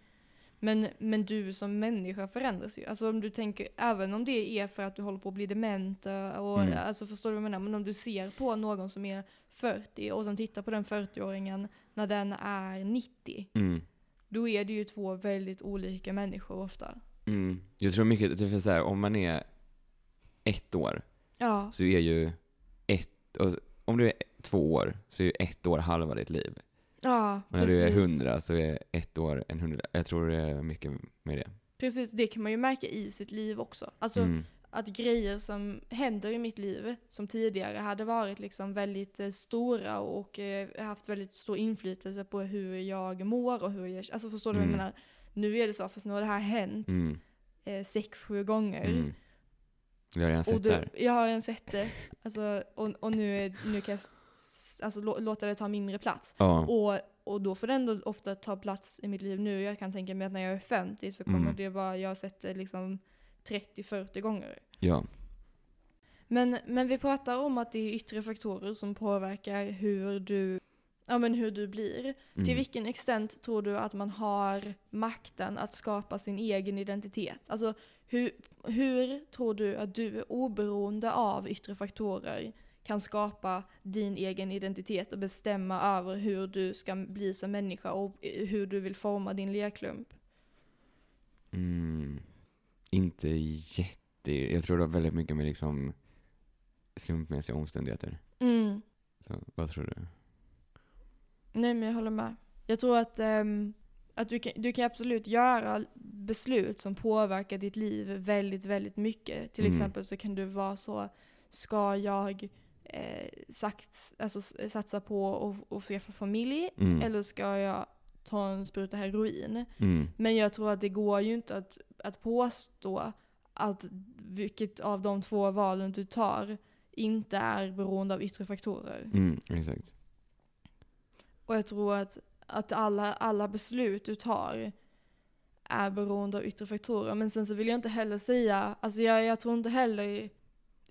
Men, men du som människa förändras ju. Alltså om du tänker, även om det är för att du håller på att bli dement och, och Mm. alltså förstår du vad jag menar? Men om du ser på någon som är 40 och sen tittar på den 40-åringen när den är 90. Mm. Då är det ju två väldigt olika människor ofta. Mm. Jag tror mycket, typ så här, om man är ett år, Ja, så är ju ett, om du är två år, så är ju ett år halva ditt liv. Ja Och när du är precis. hundra, så är ett år en hundra. Jag tror det är mycket med det. Precis, det kan man ju märka i sitt liv också. Alltså Mm. att grejer som händer i mitt liv, som tidigare hade varit liksom väldigt eh, stora och eh, haft väldigt stor inflytelse på hur jag mår och hur jag, alltså förstår du vad jag Mm. menar? Nu är det så, fast nu har det här hänt Mm. eh, sex, sju gånger. Mm. Jag har redan sett det här. jag har redan sett det. Alltså, och, och nu, är, nu kan jag alltså, lå, låta det ta mindre plats. Ja. Och, och då får det ändå ofta ta plats i mitt liv nu. Jag kan tänka mig att när jag är 50 så kommer Mm. det vara, jag har sett det liksom 30-40 gånger. ja. Men, men vi pratar om att det är yttre faktorer som påverkar hur du, ja, men hur du blir. Mm. Till vilken extent tror du att man har makten att skapa sin egen identitet? Alltså hur, hur tror du att du oberoende av yttre faktorer kan skapa din egen identitet och bestämma över hur du ska bli som människa och hur du vill forma din lerklump? Mm. Inte jätte... Jag tror det har väldigt mycket med liksom slumpmässiga omständigheter. Mm. Så, vad tror du? Nej men jag håller med. Jag tror att, ehm, att du, kan, du kan absolut göra beslut som påverkar ditt liv väldigt, väldigt mycket. Till Mm. exempel så kan du vara så, ska jag eh, sats, alltså, s- satsa på att skaffa familj Mm. eller ska jag ta en spruta heroin? Mm. Men jag tror att det går ju inte att, att påstå att vilket av de två valen du tar inte är beroende av yttre faktorer. Mm. Exakt. Och jag tror att, att alla, alla beslut du tar är beroende av yttre faktorer. Men sen så vill jag inte heller säga, alltså jag, jag tror inte heller,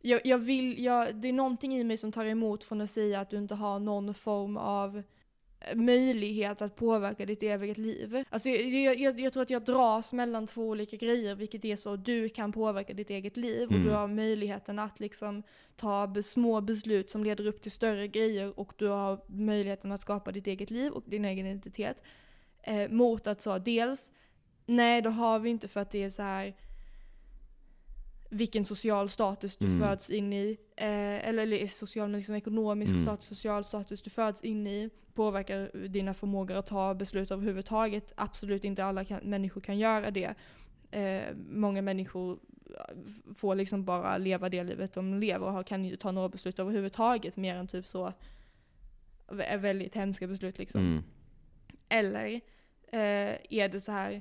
jag, jag vill, jag, det är någonting i mig som tar emot från att säga att du inte har någon form av eh, möjlighet att påverka ditt eget liv. Alltså jag, jag, jag, tror att jag dras mellan två olika grejer, vilket är så du kan påverka ditt eget liv och Mm. du har möjligheten att liksom ta små beslut som leder upp till större grejer och du har möjligheten att skapa ditt eget liv och din egen identitet. Eh, mot att så dels, nej det har vi inte för att det är så här vilken social status du Mm. föds in i, eh, eller, eller social men liksom ekonomisk Mm. status, social status du föds in i, påverkar dina förmågor att ta beslut överhuvudtaget. Absolut inte alla kan, människor kan göra det. Eh, många människor f- får liksom bara leva det livet de lever och kan ju ta några beslut överhuvudtaget mer än typ så vä- väldigt hemska beslut liksom. Mm. Eller eh, är det så här,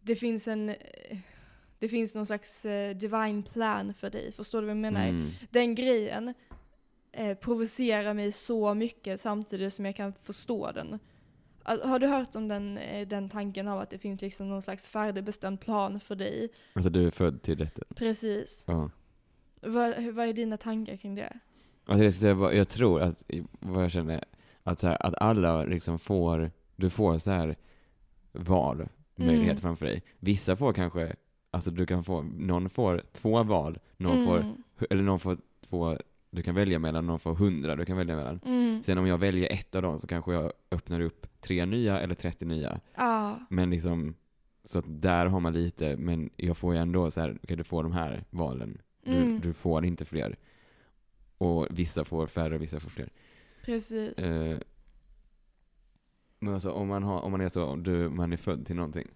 det finns en, eh, det finns någon slags eh, divine plan för dig, förstår du vad jag menar? Mm. Den grejen eh, provocerar mig så mycket samtidigt som jag kan förstå den. Al- Har du hört om den, eh, den tanken av att det finns liksom någon slags färdigbestämd plan för dig? Alltså du är född till detta? Precis. Ja. Vad, vad är dina tankar kring det? Alltså jag, säga, jag tror att, vad jag känner, att, så här, att alla liksom får, du får så här valmöjlighet Mm. framför dig. Vissa får kanske, alltså du kan få, någon får två val, någon får, Mm. eller någon får två, du kan välja mellan, någon får hundra du kan välja mellan. Mm. Sen om jag väljer ett av dem så kanske jag öppnar upp tre nya eller 30 nya. Ja. Men liksom, så att där har man lite, men jag får ju ändå så här, okej du får de här valen. Du, Mm. du får inte fler. Och vissa får färre och vissa får fler. Precis. Eh, men alltså om man, har, om man är så, du, man är född till någonting.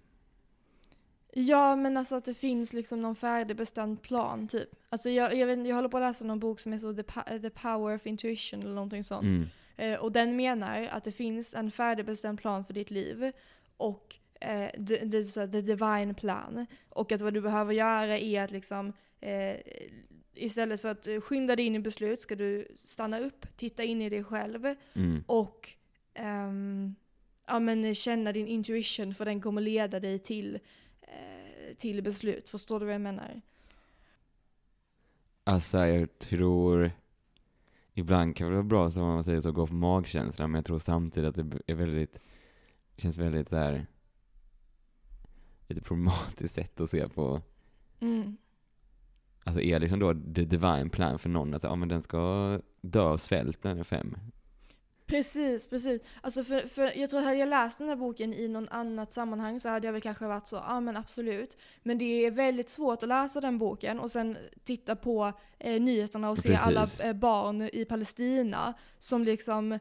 Ja, men alltså att det finns liksom någon färdigbestämd plan typ. Alltså jag, jag, vet, jag håller på att läsa någon bok som är så The, Pa- The Power of Intuition eller någonting sånt. Mm. Eh, och den menar att det finns en färdigbestämd plan för ditt liv och eh, det, det är så, the divine plan. Och att vad du behöver göra är att liksom eh, istället för att skynda dig in i beslut ska du stanna upp, titta in i dig själv Mm. och ehm, ja, men känna din intuition för den kommer leda dig till, till beslut. Förstår du vad jag menar? Alltså jag tror, ibland kan det vara bra som man säger så, gå på magkänsla, men jag tror samtidigt att det är väldigt, känns väldigt så här lite problematiskt sätt att se på, Mm. alltså är liksom då the divine plan för någon att ja men den ska dö av svält när den är fem. Precis, precis. Alltså för, för jag tror att hade jag läst den här boken i någon annat sammanhang så hade jag väl kanske varit så, ja men absolut. Men det är väldigt svårt att läsa den boken och sen titta på eh, nyheterna och se Precis. alla eh, barn i Palestina som liksom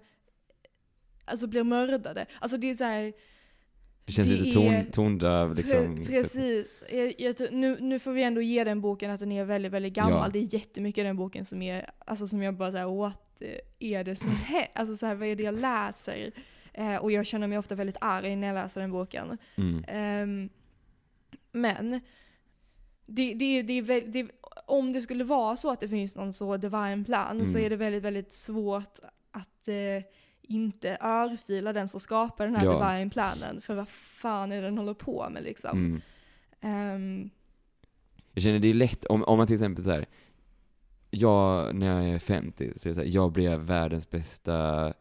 alltså blir mördade. Alltså det är så här, Det känns Det lite ton, tondöv liksom. Pre- precis. Jag, jag, nu, nu får vi ändå ge den boken att den är väldigt, väldigt gammal. Ja. Det är jättemycket i den boken som är, alltså som jag bara såhär, what är det som händer? Alltså så här, vad är det jag läser? Eh, och jag känner mig ofta väldigt arg när jag läser den boken. Mm. Ehm, men, det, det, det det, om det skulle vara så att det finns någon så divine plan så Mm. är det väldigt, väldigt svårt att eh, inte örfila den som skapar den här Ja. divine planen. För vad fan är det den håller på med liksom? Mm. Ehm, Jag känner det är lätt, om, om man till exempel så här. Jag när jag är 50, så är det så här, jag blev världens bästa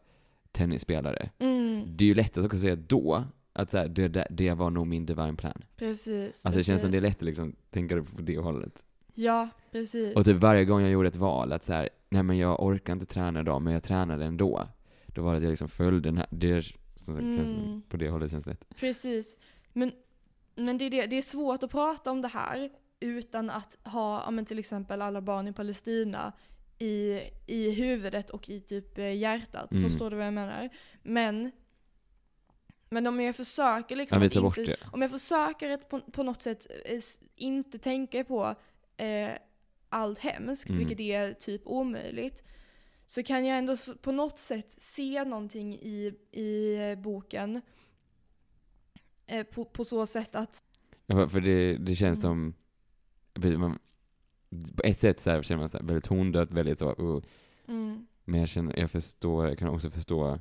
tennisspelare. mm, Det är ju lättast också att säga då, att så här, det, det, det var nog min divine plan. precis. Alltså det känns som det är lätt att liksom tänka på det hållet. Ja, precis. Och typ varje gång jag gjorde ett val, att så här, nej men jag orkar inte träna idag, men jag tränade ändå. Då var det att jag liksom följde den här, det som sagt, känns, Mm. på det hållet känns lätt. Precis. Men, men det, är det, det är svårt att prata om det här utan att ha ja, men till exempel alla barn i Palestina i, i huvudet och i typ eh, hjärtat. Mm. Förstår du vad jag menar? Men, men om jag försöker liksom Jag inte, om jag försöker att på, på något sätt eh, inte tänka på eh, allt hemskt, Mm. vilket är typ omöjligt, så kan jag ändå på något sätt se någonting i, i eh, boken eh, på, på så sätt att Ja, för- det, det känns Mm. som, man, på ett sätt så här känner man så här, väldigt tondött, väldigt så, uh, mm, men jag känner, jag förstår, jag kan också förstå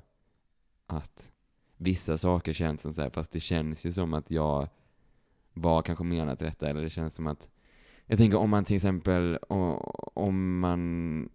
att vissa saker känns som så här, fast det känns ju som att jag var kanske menat detta, eller det känns som att, jag tänker om man till exempel, om man,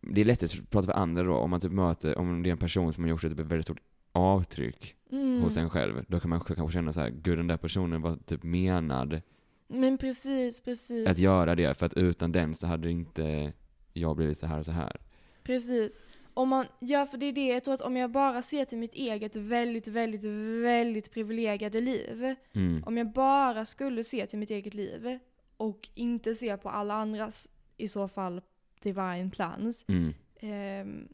det är lätt att prata för andra då, om man typ möter, om det är en person som har gjort ett väldigt stort avtryck mm. hos en själv, då kan man också kanske känna så här, gud den där personen var typ menad Men precis, precis. att göra det, för att utan den så hade inte jag blivit så här och så här. Precis. Om man, ja, för det är det jag tror att om jag bara ser till mitt eget väldigt, väldigt, väldigt privilegierade liv. Mm. Om jag bara skulle se till mitt eget liv och inte se på alla andras, i så fall, divine plans. Mm. ehm,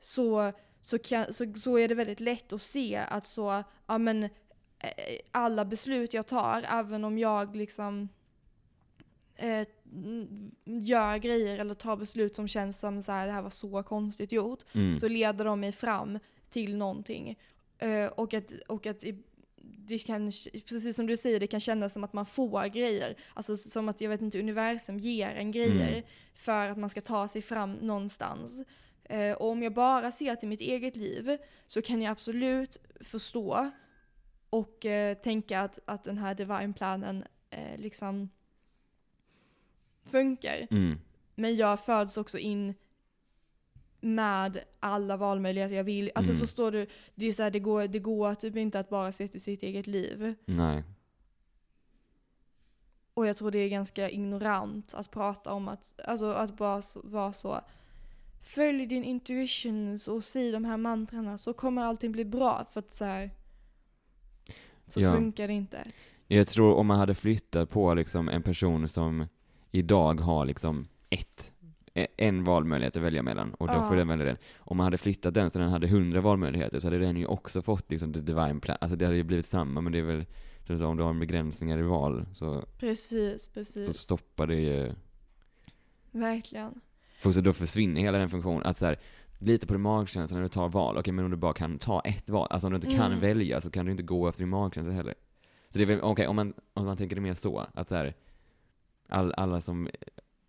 så, så, kan, så, så är det väldigt lätt att se att så, ja men eh, alla beslut jag tar, även om jag liksom eh, gör grejer eller tar beslut som känns som så här, det här var så konstigt gjort, Mm. så leder de mig fram till någonting. Eh, och att, och att det kan, precis som du säger, det kan kännas som att man får grejer. Alltså som att, jag vet inte, universum ger en grejer Mm. för att man ska ta sig fram någonstans. Eh, och om jag bara ser till mitt eget liv så kan jag absolut förstå och eh, tänka att, att den här divine-planen eh, liksom funkar. Mm. Men jag föds också in med alla valmöjligheter jag vill. Alltså Mm. förstår du? Det, är så här, det, går, det går typ inte att bara se till sitt eget liv. Nej. Och jag tror det är ganska ignorant att prata om att, alltså att bara så, vara så Följ din intuition och säg de här mantrarna så kommer allting bli bra. För att så här, så Ja. funkar det inte. Jag tror om man hade flyttat på liksom en person som idag har liksom ett, e- en valmöjlighet att välja mellan och då Ja. får den välja den. Om man hade flyttat den så den hade hundra valmöjligheter så hade den ju också fått liksom the divine plan. Alltså det hade ju blivit samma men det är väl, som du sa, om du har begränsningar i val så, Precis, så precis. stoppar det ju, Verkligen. för så då försvinner hela den funktionen. Att så här, lita på din magkänsla när du tar val. Okej, men om du bara kan ta ett val, alltså om du inte kan Mm. välja så kan du inte gå efter din magkänsla heller. Så det är väl, okej, om, man, om man tänker det mer så, att så här, all, alla som,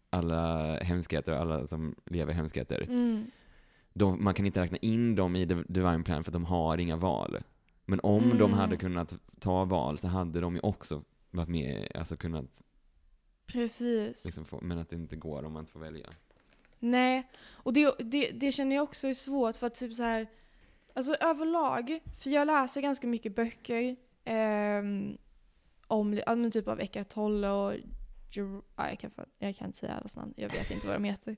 alla hemskheter, alla som lever hemskheter, Mm. de, man kan inte räkna in dem i divine plan för att de har inga val. Men om de Mm. hade kunnat ta val så hade de ju också varit med, alltså kunnat, Precis. liksom få, men att det inte går om man inte får välja. Nej, och det, det, det känner jag också är svårt för att typ så här, alltså överlag, för jag läser ganska mycket böcker ehm, om, men typ av Eckart Tolle och, ja, jag, kan, jag kan inte säga allas namn, jag vet inte vad de heter.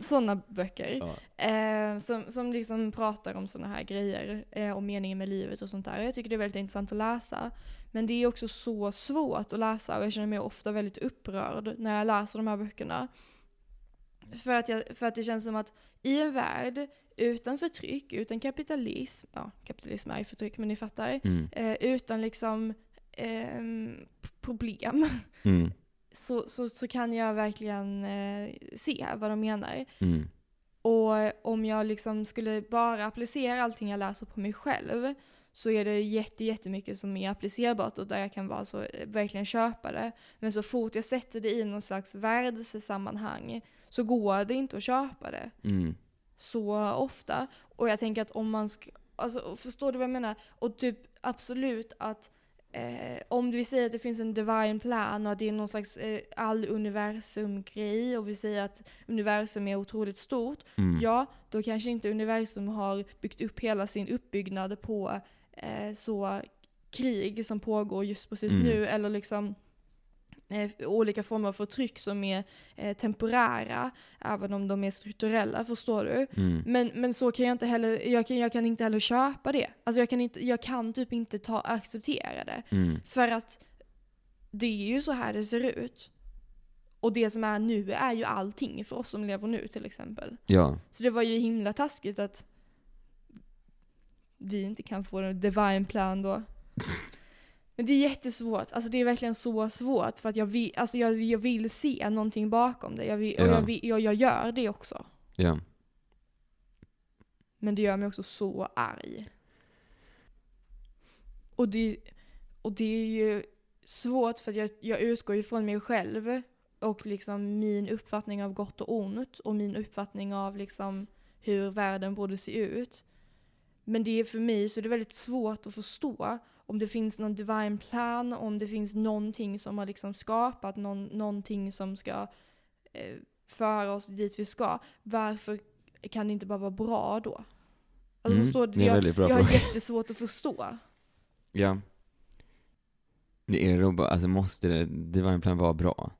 Sådana böcker. Ja. Eh, som, som liksom pratar om sådana här grejer, eh, om meningen med livet och sånt där. Jag tycker det är väldigt intressant att läsa. Men det är också så svårt att läsa och jag känner mig ofta väldigt upprörd när jag läser de här böckerna. För att, jag, för att det känns som att i en värld utan förtryck, utan kapitalism, ja kapitalism är ju förtryck men ni fattar, Mm. eh, utan liksom p- problem, Mm. så, så, så kan jag verkligen eh, se vad de menar. Mm. Och om jag liksom skulle bara applicera allting jag läser på mig själv så är det jätte, jättemycket som är applicerbart och där jag kan vara så, eh, verkligen köpa det. Men så fort jag sätter det i någon slags världssammanhang så går det inte att köpa det Mm. så ofta. Och jag tänker att om man ska, alltså förstår du vad jag menar? Och typ absolut att eh, om vi säger att det finns en divine plan och att det är någon slags eh, all universum-grej och vi säger att universum är otroligt stort, Mm. ja, då kanske inte universum har byggt upp hela sin uppbyggnad på eh, så krig som pågår just precis Mm. nu, eller liksom olika former av förtryck som är eh, temporära, även om de är strukturella, förstår du? Mm. Men, men så kan jag inte heller, jag kan, jag kan inte heller köpa det. Alltså jag kan, inte, jag kan typ inte ta, acceptera det. Mm. För att det är ju så här det ser ut. Och det som är nu är ju allting för oss som lever nu till exempel. Ja. Så det var ju himla taskigt att vi inte kan få en divine plan då. Men det är jättesvårt, alltså det är verkligen så svårt för att jag vill, alltså jag, jag vill se någonting bakom det. Jag vill, och Ja. jag, vill, jag, jag gör det också. Ja. Men det gör mig också så arg. Och det, och det är ju svårt för att jag, jag utgår ju från mig själv och liksom min uppfattning av gott och ont och min uppfattning av liksom hur världen borde se ut. Men det är för mig så är det väldigt svårt att förstå om det finns någon divine plan, om det finns någonting som har liksom skapat någon, någonting som ska eh, föra oss dit vi ska. Varför kan det inte bara vara bra då? Alltså Mm, förstår du? det Jag, jag har fråga. jättesvårt att förstå. Ja. Det är det bara, alltså måste det, Divine Plan vara bra?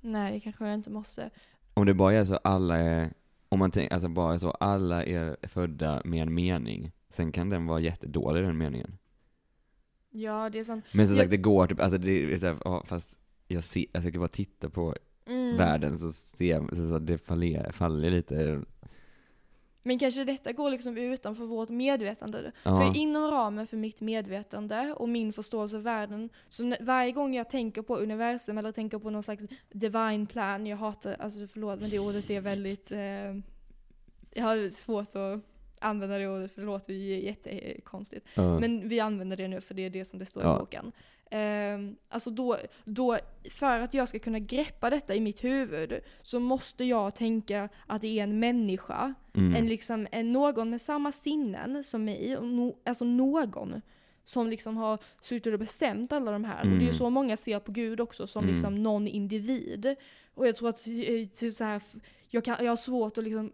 Nej, det kanske jag inte måste. Om det bara är så alla är, om man tänker, alltså bara så alla är födda med en mening, sen kan den vara jättedålig den meningen. Ja, det är som... Men som sagt, det går typ, alltså det är så här, ja, fast jag ser, alltså jag kan bara titta på Mm. världen så ser jag, så, så det faller, faller lite. Men kanske detta går liksom utanför vårt medvetande. Ja. För inom ramen för mitt medvetande och min förståelse av världen, så varje gång jag tänker på universum eller tänker på någon slags divine plan, jag hatar, alltså förlåt men det ordet är väldigt, eh, jag har svårt att använda det ordet för det låter ju jättekonstigt. Ja. Men vi använder det nu för det är det som det står Ja. i boken. Ehm, alltså då, då, för att jag ska kunna greppa detta i mitt huvud så måste jag tänka att det är en människa, mm. en, liksom, en någon med samma sinnen som mig, och no, alltså någon som liksom har suttit och bestämt alla de här. Och det är ju Mm. så många ser på Gud också, som Mm. liksom någon individ. Och jag tror att eh, så här, jag, kan, jag har svårt att liksom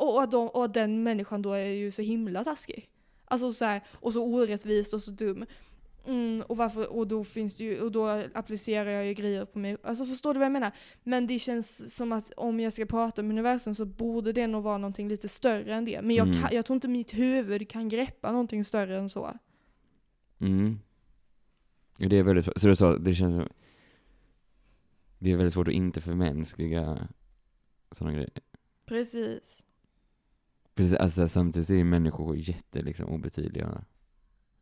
Och, att de, och att den människan då är ju så himla taskig. Alltså så här, och så orättvist och så dum. Mm, och, varför, och då finns det ju, och då applicerar jag ju grejer på mig. Alltså förstår du vad jag menar? Men det känns som att om jag ska prata om universum så borde det nog vara någonting lite större än det. Men jag, Mm. kan, jag tror inte mitt huvud kan greppa någonting större än så. Mm. Det är väldigt, så det, så, det känns som, det är väldigt svårt att inte förmänskliga sådana grejer. Precis. Precis, alltså samtidigt är ju människor jätte liksom obetydliga.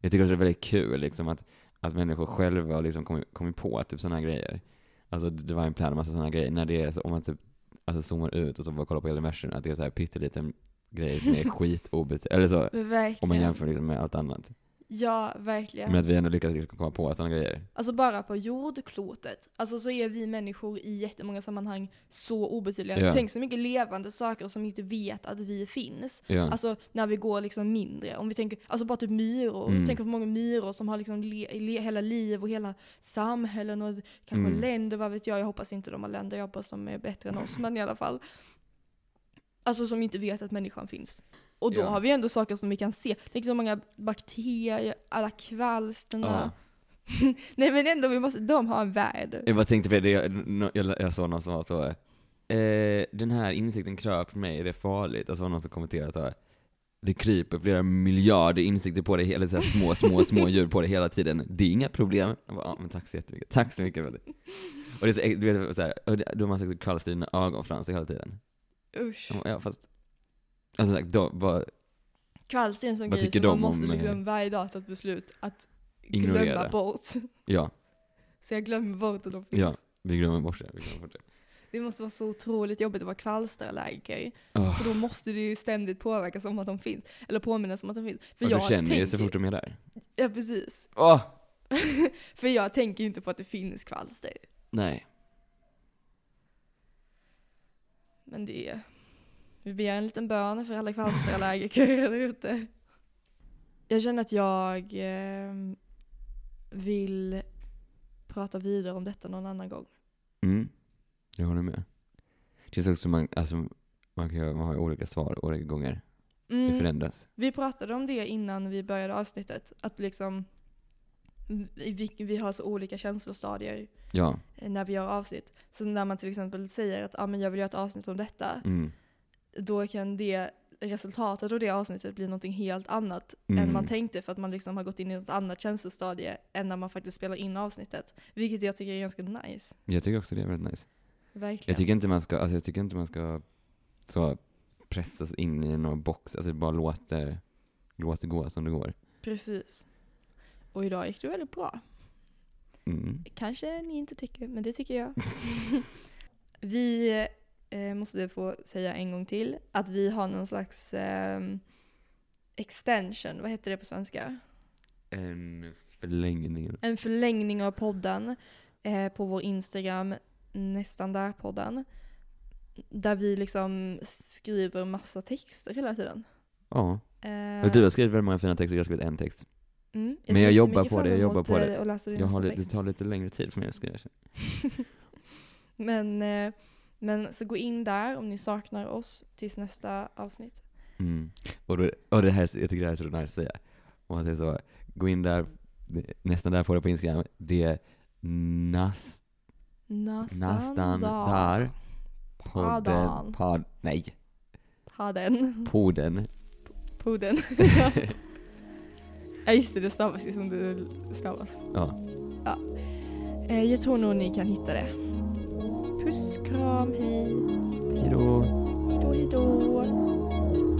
Jag tycker också det är väldigt kul liksom att, att människor själva har liksom kommit, kommit på typ sådana grejer. Alltså det var en plan och massa sådana grejer. När det är så, om man typ, alltså zoomar ut och så bara kollar på hela universum, att det är så här pytteliten grej som är skit obetydlig, eller så. Verkligen. Om man jämför liksom med allt annat. Ja, verkligen. Men att vi ändå lyckas liksom komma på sådana grejer. Alltså bara på jordklotet, alltså så är vi människor i jättemånga sammanhang så obetydliga. Ja. Tänk så mycket levande saker som inte vet att vi finns. Ja. Alltså när vi går liksom mindre. Om vi tänker, alltså bara typ myror. Mm. Tänk på hur många myror som har liksom le, le, hela liv och hela samhällen och kanske Mm. länder, vad vet jag. Jag hoppas inte de har länder, jag hoppas de är bättre än oss, men i alla fall. Alltså som inte vet att människan finns. Och då Ja. har vi ändå saker som vi kan se. Tänk så många bakterier, alla kvalsterna. Ja. Nej men ändå, vi måste, de har en värld. Jag bara tänkte på det, jag, jag, jag såg någon som var så, eh, den här insikten kröp på mig, är det farligt? Och så var någon som kommenterade så här, det kryper flera miljarder insikter på dig, eller så här små, små, små djur på dig hela tiden. Det är inga problem. Jag bara, ja, men tack så jättemycket. Tack så mycket för det. Och det är så, du vet, så här, och det- då har man sagt kvalster i dina ögonfransar hela tiden. Usch. Ja, fast, alltså sagt, då, bara, Kvalster är en sån Vad grej tycker som man de måste om, liksom varje dag ta ett beslut att glömma Ignorera. bort. ja, Så jag glömmer bort att de finns. ja, vi glömmer bort det. Vi glömmer bort det. Det måste vara så otroligt jobbigt att vara kvalsterallergiker. Oh, För då måste du ju ständigt påverkas om att de finns. Eller påminnas om att de finns. För och jag du känner ju så fort de är där. Ja precis. Åh! För jag tänker ju inte på att det finns kvalster. Nej. Men det är... Vi ber en liten bön för alla kvalsterallergiker där ute. Jag känner att jag eh, vill prata vidare om detta någon annan gång. Mm. Jag håller med. Det känns också som man, alltså, man, kan, man har olika svar olika gånger. Det Mm. förändras. Vi pratade om det innan vi började avsnittet. Att liksom vi, vi har så olika känslostadier Ja. när vi gör avsnitt. Så när man till exempel säger att ah, men jag vill göra ett avsnitt om detta, Mm. Då kan det resultatet av det avsnittet bli någonting helt annat Mm. än man tänkte för att man liksom har gått in i ett annat känslostadie än när man faktiskt spelar in avsnittet. Vilket jag tycker är ganska nice. Jag tycker också det är väldigt nice. Verkligen. Jag tycker inte man ska, alltså jag tycker inte man ska så pressas in i någon box, alltså bara låt det, låt det gå som det går. Precis. Och idag gick det väldigt bra. Mm. Kanske ni inte tycker, men det tycker jag. vi eh, måste få säga en gång till att vi har någon slags ehm, extension, vad heter det på svenska? En förlängning. En förlängning av podden eh, på vår Instagram, nästan där podden. Där vi liksom skriver massa texter hela tiden. Ja. Eh, Du har skrivit väldigt många fina texter, jag har skrivit en text. mm, men ser jag jobbar på det, jag jobbar på det. eh, din Jag har, det tar lite längre tid för mig att skriva. Men, eh, men så gå in där om ni saknar oss tills nästa avsnitt. Mm. Och, då, och det här, jag tycker det här är så nice att säga. Om man säger så, gå in där, nästan där på det på Instagram, det är nas, Nästan, nästan där. där. Podden, pod, nej, Podden. podden. Podden. ja just det, det stavas ju som det stavas. Ja. Eh, jag tror nog ni kan hitta det. Puss, kram, hej. Hejdå. Hejdå, hejdå.